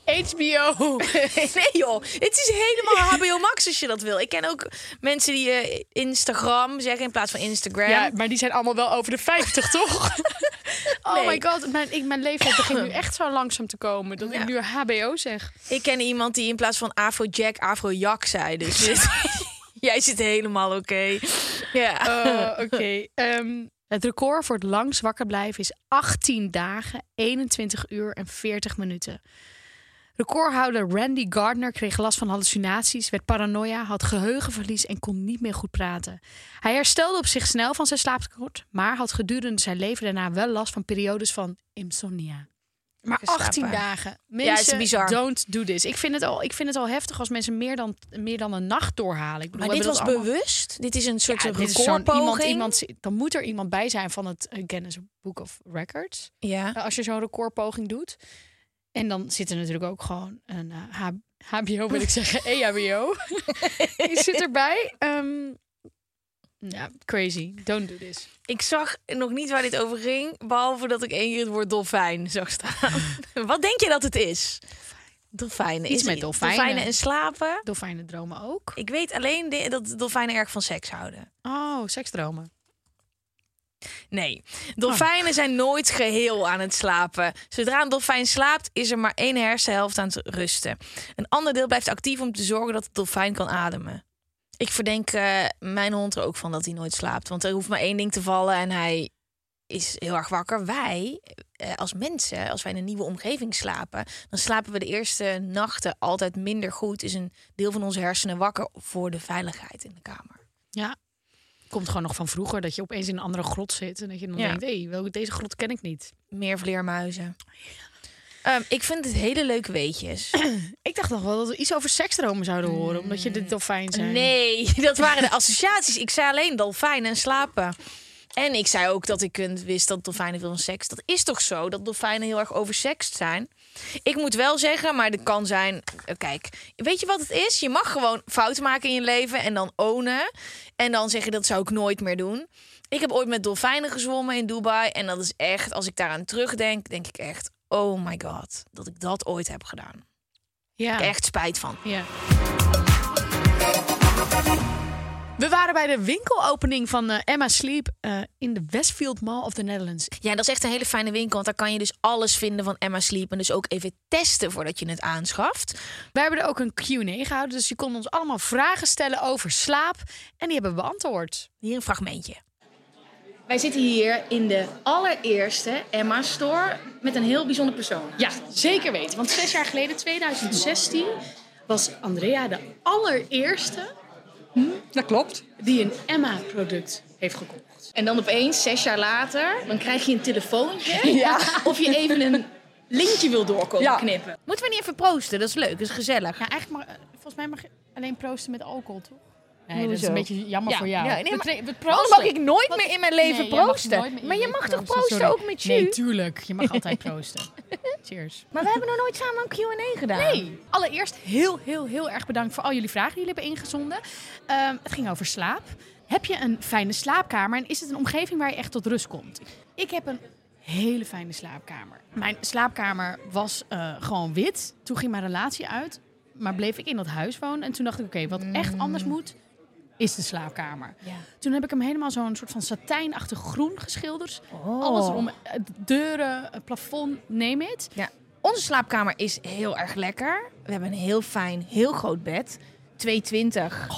Speaker 1: HBO.
Speaker 2: nee joh, het is helemaal HBO Max als je dat wil. Ik ken ook mensen die eh, Instagram zeggen in plaats van Instagram.
Speaker 1: Ja, maar die zijn allemaal wel over de 50, toch? Oh
Speaker 2: Nee.
Speaker 1: my god, mijn, ik, mijn leeftijd begint nu echt zo langzaam te komen dat
Speaker 2: Ja.
Speaker 1: ik nu HBO zeg.
Speaker 2: Ik ken iemand die in plaats van Afrojack Afrojak zei. Dus jij zit helemaal oké. Ja.
Speaker 1: Oh, oké. Ehm, het record voor het langst wakker blijven is 18 dagen, 21 uur en 40 minuten. Recordhouder Randy Gardner kreeg last van hallucinaties, werd paranoia, had geheugenverlies en kon niet meer goed praten. Hij herstelde op zich snel van zijn slaaptekort, maar had gedurende zijn leven daarna wel last van periodes van insomnia. Maar
Speaker 2: geslapen.
Speaker 1: 18 dagen.
Speaker 2: het
Speaker 1: Mensen,
Speaker 2: is bizar.
Speaker 1: don't do this. Ik vind, het al, ik vind het al heftig als mensen meer dan, meer dan een nacht doorhalen. Ik bedoel,
Speaker 2: Maar dit was
Speaker 1: allemaal-
Speaker 2: bewust. Dit is een soort
Speaker 1: Ja,
Speaker 2: ja, recordpoging.
Speaker 1: iemand, iemand, dan moet er iemand bij zijn van het eh, Guinness Book of Records.
Speaker 2: Ja.
Speaker 1: Eh, Als je zo'n recordpoging doet. En dan zit er natuurlijk ook gewoon een eh, HBO, wil ik zeggen, EHBO. Die zit erbij. Ehm, ja, crazy. Don't do this.
Speaker 2: Ik zag nog niet waar dit over ging, behalve dat ik één keer het woord dolfijn zag staan. Wat denk je dat het is? Dolfijnen.
Speaker 1: Iets
Speaker 2: Is
Speaker 1: met dolfijnen.
Speaker 2: Dolfijnen en slapen.
Speaker 1: Dolfijnen dromen ook.
Speaker 2: Ik weet alleen dat dolfijnen erg van seks houden.
Speaker 1: Oh, seksdromen.
Speaker 2: Nee, dolfijnen zijn nooit geheel aan het slapen. Zodra een dolfijn slaapt, is er maar één hersenhelft aan het rusten. Een ander deel blijft actief om te zorgen dat de dolfijn kan ademen. Ik verdenk eh, mijn hond er ook van dat hij nooit slaapt. Want er hoeft maar één ding te vallen en hij is heel erg wakker. Wij, eh, als mensen, als wij in een nieuwe omgeving slapen... dan slapen we de eerste nachten altijd minder goed. Is een deel van onze hersenen wakker voor de veiligheid in de kamer.
Speaker 1: Ja. Komt gewoon nog van vroeger dat je opeens in een andere grot zit. En dat je dan
Speaker 2: Ja.
Speaker 1: denkt, hé, welke deze grot ken ik niet.
Speaker 2: Meer vleermuizen. Ehm, ik vind het hele leuke weetjes.
Speaker 1: Ik dacht nog wel dat we iets over seksdromen zouden horen. Omdat je de dolfijn zijn.
Speaker 2: Nee, dat waren de associaties. Ik zei alleen dolfijnen en slapen. En ik zei ook dat ik wist dat dolfijnen veel van seks. Dat is toch zo, dat dolfijnen heel erg oversext zijn? Ik moet wel zeggen, maar het kan zijn... eh, Kijk, weet je wat het is? Je mag gewoon fouten maken in je leven en dan ownen. En dan zeggen, dat zou ik nooit meer doen. Ik heb ooit met dolfijnen gezwommen in Dubai. En dat is echt, als ik daaraan terugdenk, denk ik echt... Oh my god, dat ik dat ooit heb gedaan.
Speaker 1: Ja.
Speaker 2: Echt spijt van.
Speaker 1: Ja. We waren bij de winkelopening van eh, Emma Sleep eh, in de Westfield Mall of the Netherlands.
Speaker 2: Ja, dat is echt een hele fijne winkel. Want daar kan je dus alles vinden van Emma Sleep. En dus ook even testen voordat je het aanschaft.
Speaker 1: Wij hebben er ook een Q&A gehouden, dus je kon ons allemaal vragen stellen over slaap. En die hebben we beantwoord.
Speaker 2: Hier een fragmentje.
Speaker 3: Wij zitten hier in de allereerste Emma Store met een heel bijzonder persoon.
Speaker 1: Ja, zeker weten. Want zes jaar geleden, 2016, was Andrea de allereerste
Speaker 3: Dat klopt.
Speaker 1: die een Emma-product heeft gekocht.
Speaker 3: En dan opeens, zes jaar later, dan krijg je een telefoontje. Of je even een linkje wil doorkomen knippen.
Speaker 2: Moeten we niet even proosten? Dat is leuk, dat is gezellig.
Speaker 1: Ja, eigenlijk mag, volgens mij mag je alleen proosten met alcohol, toch? Nee, dat is een beetje jammer
Speaker 2: Ja,
Speaker 1: voor jou.
Speaker 2: ja, nee, maar-
Speaker 1: we proosten.
Speaker 2: mag ik nooit
Speaker 1: Wat-
Speaker 2: meer in mijn leven
Speaker 1: Nee,
Speaker 2: proosten?
Speaker 1: nooit meer in
Speaker 2: maar
Speaker 1: je
Speaker 2: mag toch
Speaker 1: proosten, sorry.
Speaker 2: ook met
Speaker 1: Nee,
Speaker 2: je?
Speaker 1: tuurlijk. Je mag altijd proosten. Cheers.
Speaker 2: maar we hebben nog nooit samen een Q&A gedaan.
Speaker 1: Nee, allereerst heel, heel, heel erg bedankt voor al jullie vragen die jullie hebben ingezonden. Ehm, het ging over slaap. Heb je een fijne slaapkamer en is het een omgeving waar je echt tot rust komt? Ik heb een hele fijne slaapkamer. Mijn slaapkamer was eh, gewoon wit. Toen ging mijn relatie uit, maar bleef ik in dat huis wonen. En toen dacht ik, oké, wat echt anders moet, is de slaapkamer.
Speaker 2: Ja.
Speaker 1: Toen heb ik hem helemaal zo'n soort van satijnachtig groen geschilderd.
Speaker 2: Oh.
Speaker 1: Alles erom, eh, deuren, het plafond, neem it.
Speaker 2: Ja, onze slaapkamer is heel erg lekker. We hebben een heel fijn, heel groot bed. 220.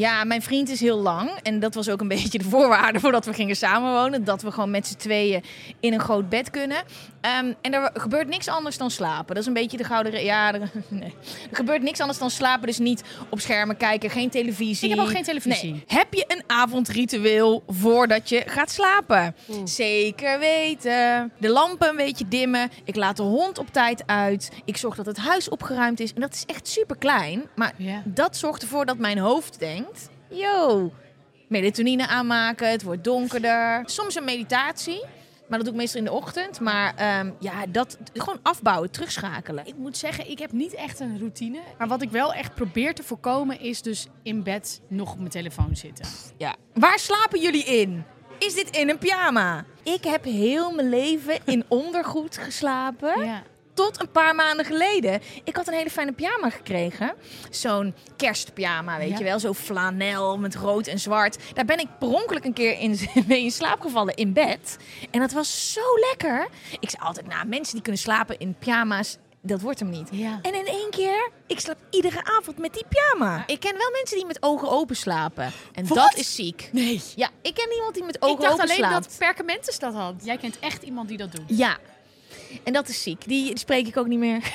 Speaker 2: Ja, mijn vriend is heel lang. En dat was ook een beetje de voorwaarde voordat we gingen samenwonen. Dat we gewoon met z'n tweeën in een groot bed kunnen. Ehm, en er gebeurt niks anders dan slapen. Dat is een beetje de gouden... Ja, er, nee. er gebeurt niks anders dan slapen. Dus niet op schermen kijken, geen televisie.
Speaker 1: Ik heb ook geen televisie.
Speaker 2: Nee. Heb je een avondritueel voordat je gaat slapen? Zeker weten. De lampen een beetje dimmen. Ik laat de hond op tijd uit. Ik zorg dat het huis opgeruimd is. En dat is echt super klein. Maar
Speaker 1: Ja.
Speaker 2: dat zorgt ervoor dat mijn hoofd denkt: yo, melatonine aanmaken. Het wordt donkerder. Soms een meditatie. Maar dat doe ik meestal in de ochtend. Maar ehm, ja, dat gewoon afbouwen, terugschakelen.
Speaker 1: Ik moet zeggen, ik heb niet echt een routine. Maar wat ik wel echt probeer te voorkomen is dus in bed nog op mijn telefoon zitten.
Speaker 2: Ja. Waar slapen jullie in? Is dit in een pyjama? Ik heb heel mijn leven in ondergoed geslapen.
Speaker 1: Ja.
Speaker 2: Tot een paar maanden geleden. Ik had een hele fijne pyjama gekregen. Zo'n kerstpyjama, weet
Speaker 1: Ja.
Speaker 2: je wel. Zo flanel met rood en zwart. Daar ben ik per ongeluk een keer in, mee in slaap gevallen in bed. En dat was zo lekker. Ik zei altijd, nou, mensen die kunnen slapen in pyjama's, dat wordt hem niet.
Speaker 1: Ja.
Speaker 2: En in één keer, ik slaap iedere avond met die pyjama. Ik ken wel mensen die met ogen open slapen. En
Speaker 1: Wat?
Speaker 2: dat is ziek.
Speaker 1: Nee.
Speaker 2: Ja, ik ken iemand die met ogen
Speaker 1: ik dacht
Speaker 2: open
Speaker 1: alleen
Speaker 2: slaapt.
Speaker 1: dat Perkamentus dat had. Jij kent echt iemand die dat doet.
Speaker 2: Ja. En dat is ziek. Die, die spreek ik ook niet meer.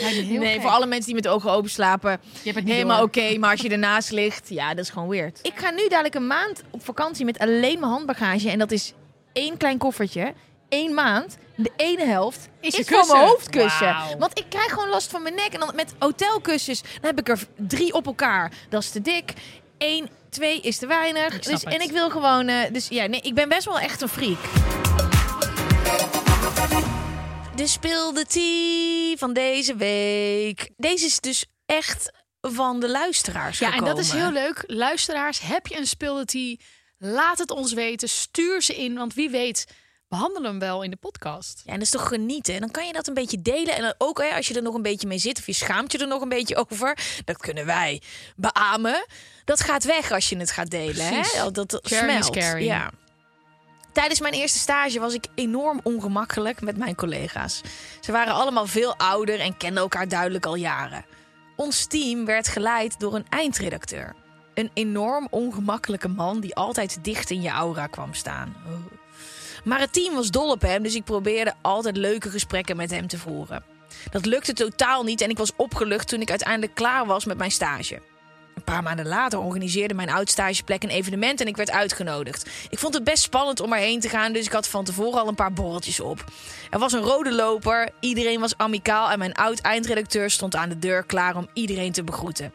Speaker 2: nee,
Speaker 1: gek.
Speaker 2: voor alle mensen die met ogen open slapen.
Speaker 1: Je hebt het niet
Speaker 2: Helemaal oké, maar als je ernaast ligt, ja, dat is gewoon weird. Ik ga nu dadelijk een maand op vakantie met alleen mijn handbagage. En dat is één klein koffertje, één maand, de ene helft,
Speaker 1: Is
Speaker 2: is, van mijn hoofdkussen. Want ik krijg gewoon last van mijn nek. En dan met hotelkussens, dan heb ik er drie op elkaar. Dat is te dik. Eén, twee is te weinig. Dus, en ik wil gewoon... eh, dus ja, nee, ik ben best wel echt een freak. De speelde tea van deze week. Deze is dus echt van de luisteraars
Speaker 1: Ja, en dat is heel leuk. Luisteraars, heb je een speelde tea? Laat het ons weten. Stuur ze in, want wie weet behandelen we hem wel in de podcast.
Speaker 2: Ja, en dat is toch genieten. En dan kan je dat een beetje delen. En dan ook hè, als je er nog een beetje mee zit of je schaamt je er nog een beetje over. Dat kunnen wij beamen. Dat gaat weg als je het gaat delen.
Speaker 1: Precies.
Speaker 2: Hè? Dat smelt. Ja. Tijdens mijn eerste stage was ik enorm ongemakkelijk met mijn collega's. Ze waren allemaal veel ouder en kenden elkaar duidelijk al jaren. Ons team werd geleid door een eindredacteur. Een enorm ongemakkelijke man die altijd dicht in je aura kwam staan. Maar het team was dol op hem, dus ik probeerde altijd leuke gesprekken met hem te voeren. Dat lukte totaal niet en ik was opgelucht toen ik uiteindelijk klaar was met mijn stage. Paar maanden later organiseerde mijn oud-stageplek een evenement en ik werd uitgenodigd. Ik vond het best spannend om erheen te gaan, dus ik had van tevoren al een paar borreltjes op. Er was een rode loper, iedereen was amicaal en mijn oud-eindredacteur stond aan de deur klaar om iedereen te begroeten.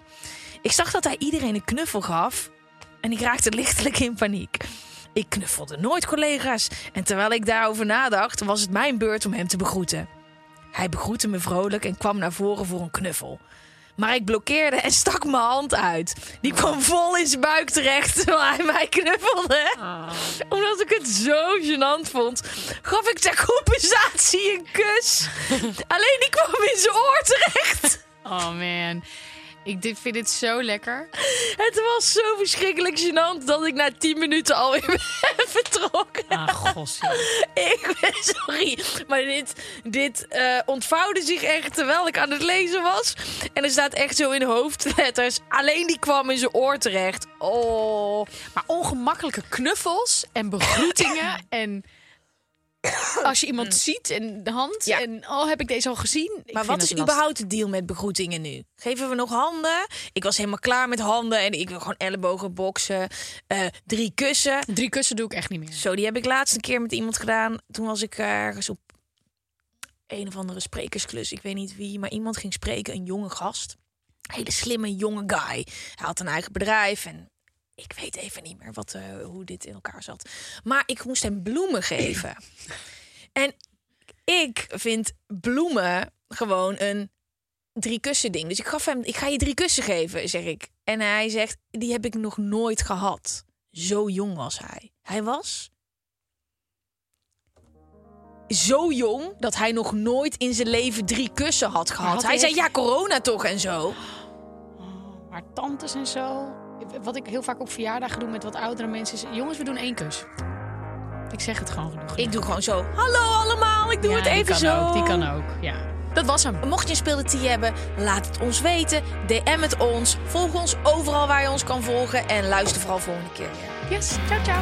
Speaker 2: Ik zag dat hij iedereen een knuffel gaf en ik raakte lichtelijk in paniek. Ik knuffelde nooit collega's en terwijl ik daarover nadacht, was het mijn beurt om hem te begroeten. Hij begroette me vrolijk en kwam naar voren voor een knuffel. Maar ik blokkeerde en stak mijn hand uit. Die kwam vol in zijn buik terecht terwijl hij mij knuffelde. Omdat ik het zo gênant vond, gaf ik ter compensatie een kus. Alleen die kwam in zijn oor terecht.
Speaker 1: Oh man, ik dit- vind dit zo lekker.
Speaker 2: Het was zo verschrikkelijk gênant dat ik na 10 minuten alweer ben vertrokken.
Speaker 1: Ah, gossie.
Speaker 2: Ik ben sorry, maar dit, dit eh, ontvouwde zich echt terwijl ik aan het lezen was. En er staat echt zo in hoofdletters. Alleen die kwam in zijn oor terecht. Oh.
Speaker 1: Maar ongemakkelijke knuffels en begroetingen en als je iemand ziet en de hand
Speaker 2: Ja.
Speaker 1: en oh heb ik deze al gezien? Ik
Speaker 2: Maar wat is
Speaker 1: lastig.
Speaker 2: überhaupt de deal met begroetingen nu? Geven we nog handen? Ik was helemaal klaar met handen en ik wil gewoon ellebogen boksen. Eh, drie kussen.
Speaker 1: Drie kussen doe ik echt niet meer.
Speaker 2: Zo, die heb ik laatst een keer met iemand gedaan. Toen was ik ergens op een of andere sprekersklus. Ik weet niet wie, maar iemand ging spreken, een jonge gast. Hele slimme jonge guy. Hij had een eigen bedrijf en ik weet even niet meer wat, eh, hoe dit in elkaar zat. Maar ik moest hem bloemen geven. En ik vind bloemen gewoon een drie kussen ding. Dus ik gaf hem, ik ga je drie kussen geven, zeg ik. En hij zegt, die heb ik nog nooit gehad. Zo jong was hij. Hij was zo jong dat hij nog nooit in zijn leven drie kussen had gehad.
Speaker 1: had
Speaker 2: hij zei, ja, corona toch en zo.
Speaker 1: Maar tantes en zo. Wat ik heel vaak op verjaardagen doe met wat oudere mensen is... Jongens, we doen één kus. Ik zeg het gewoon genoeg.
Speaker 2: Ik doe gewoon zo, hallo allemaal, ik doe
Speaker 1: Ja,
Speaker 2: het
Speaker 1: die
Speaker 2: even
Speaker 1: kan
Speaker 2: zo.
Speaker 1: Ook, die kan ook, ja. Dat was hem.
Speaker 2: Mocht je een speeldetie hebben, laat het ons weten. DM het ons. Volg ons overal waar je ons kan volgen. En luister vooral volgende keer weer.
Speaker 1: Yes, ciao ciao.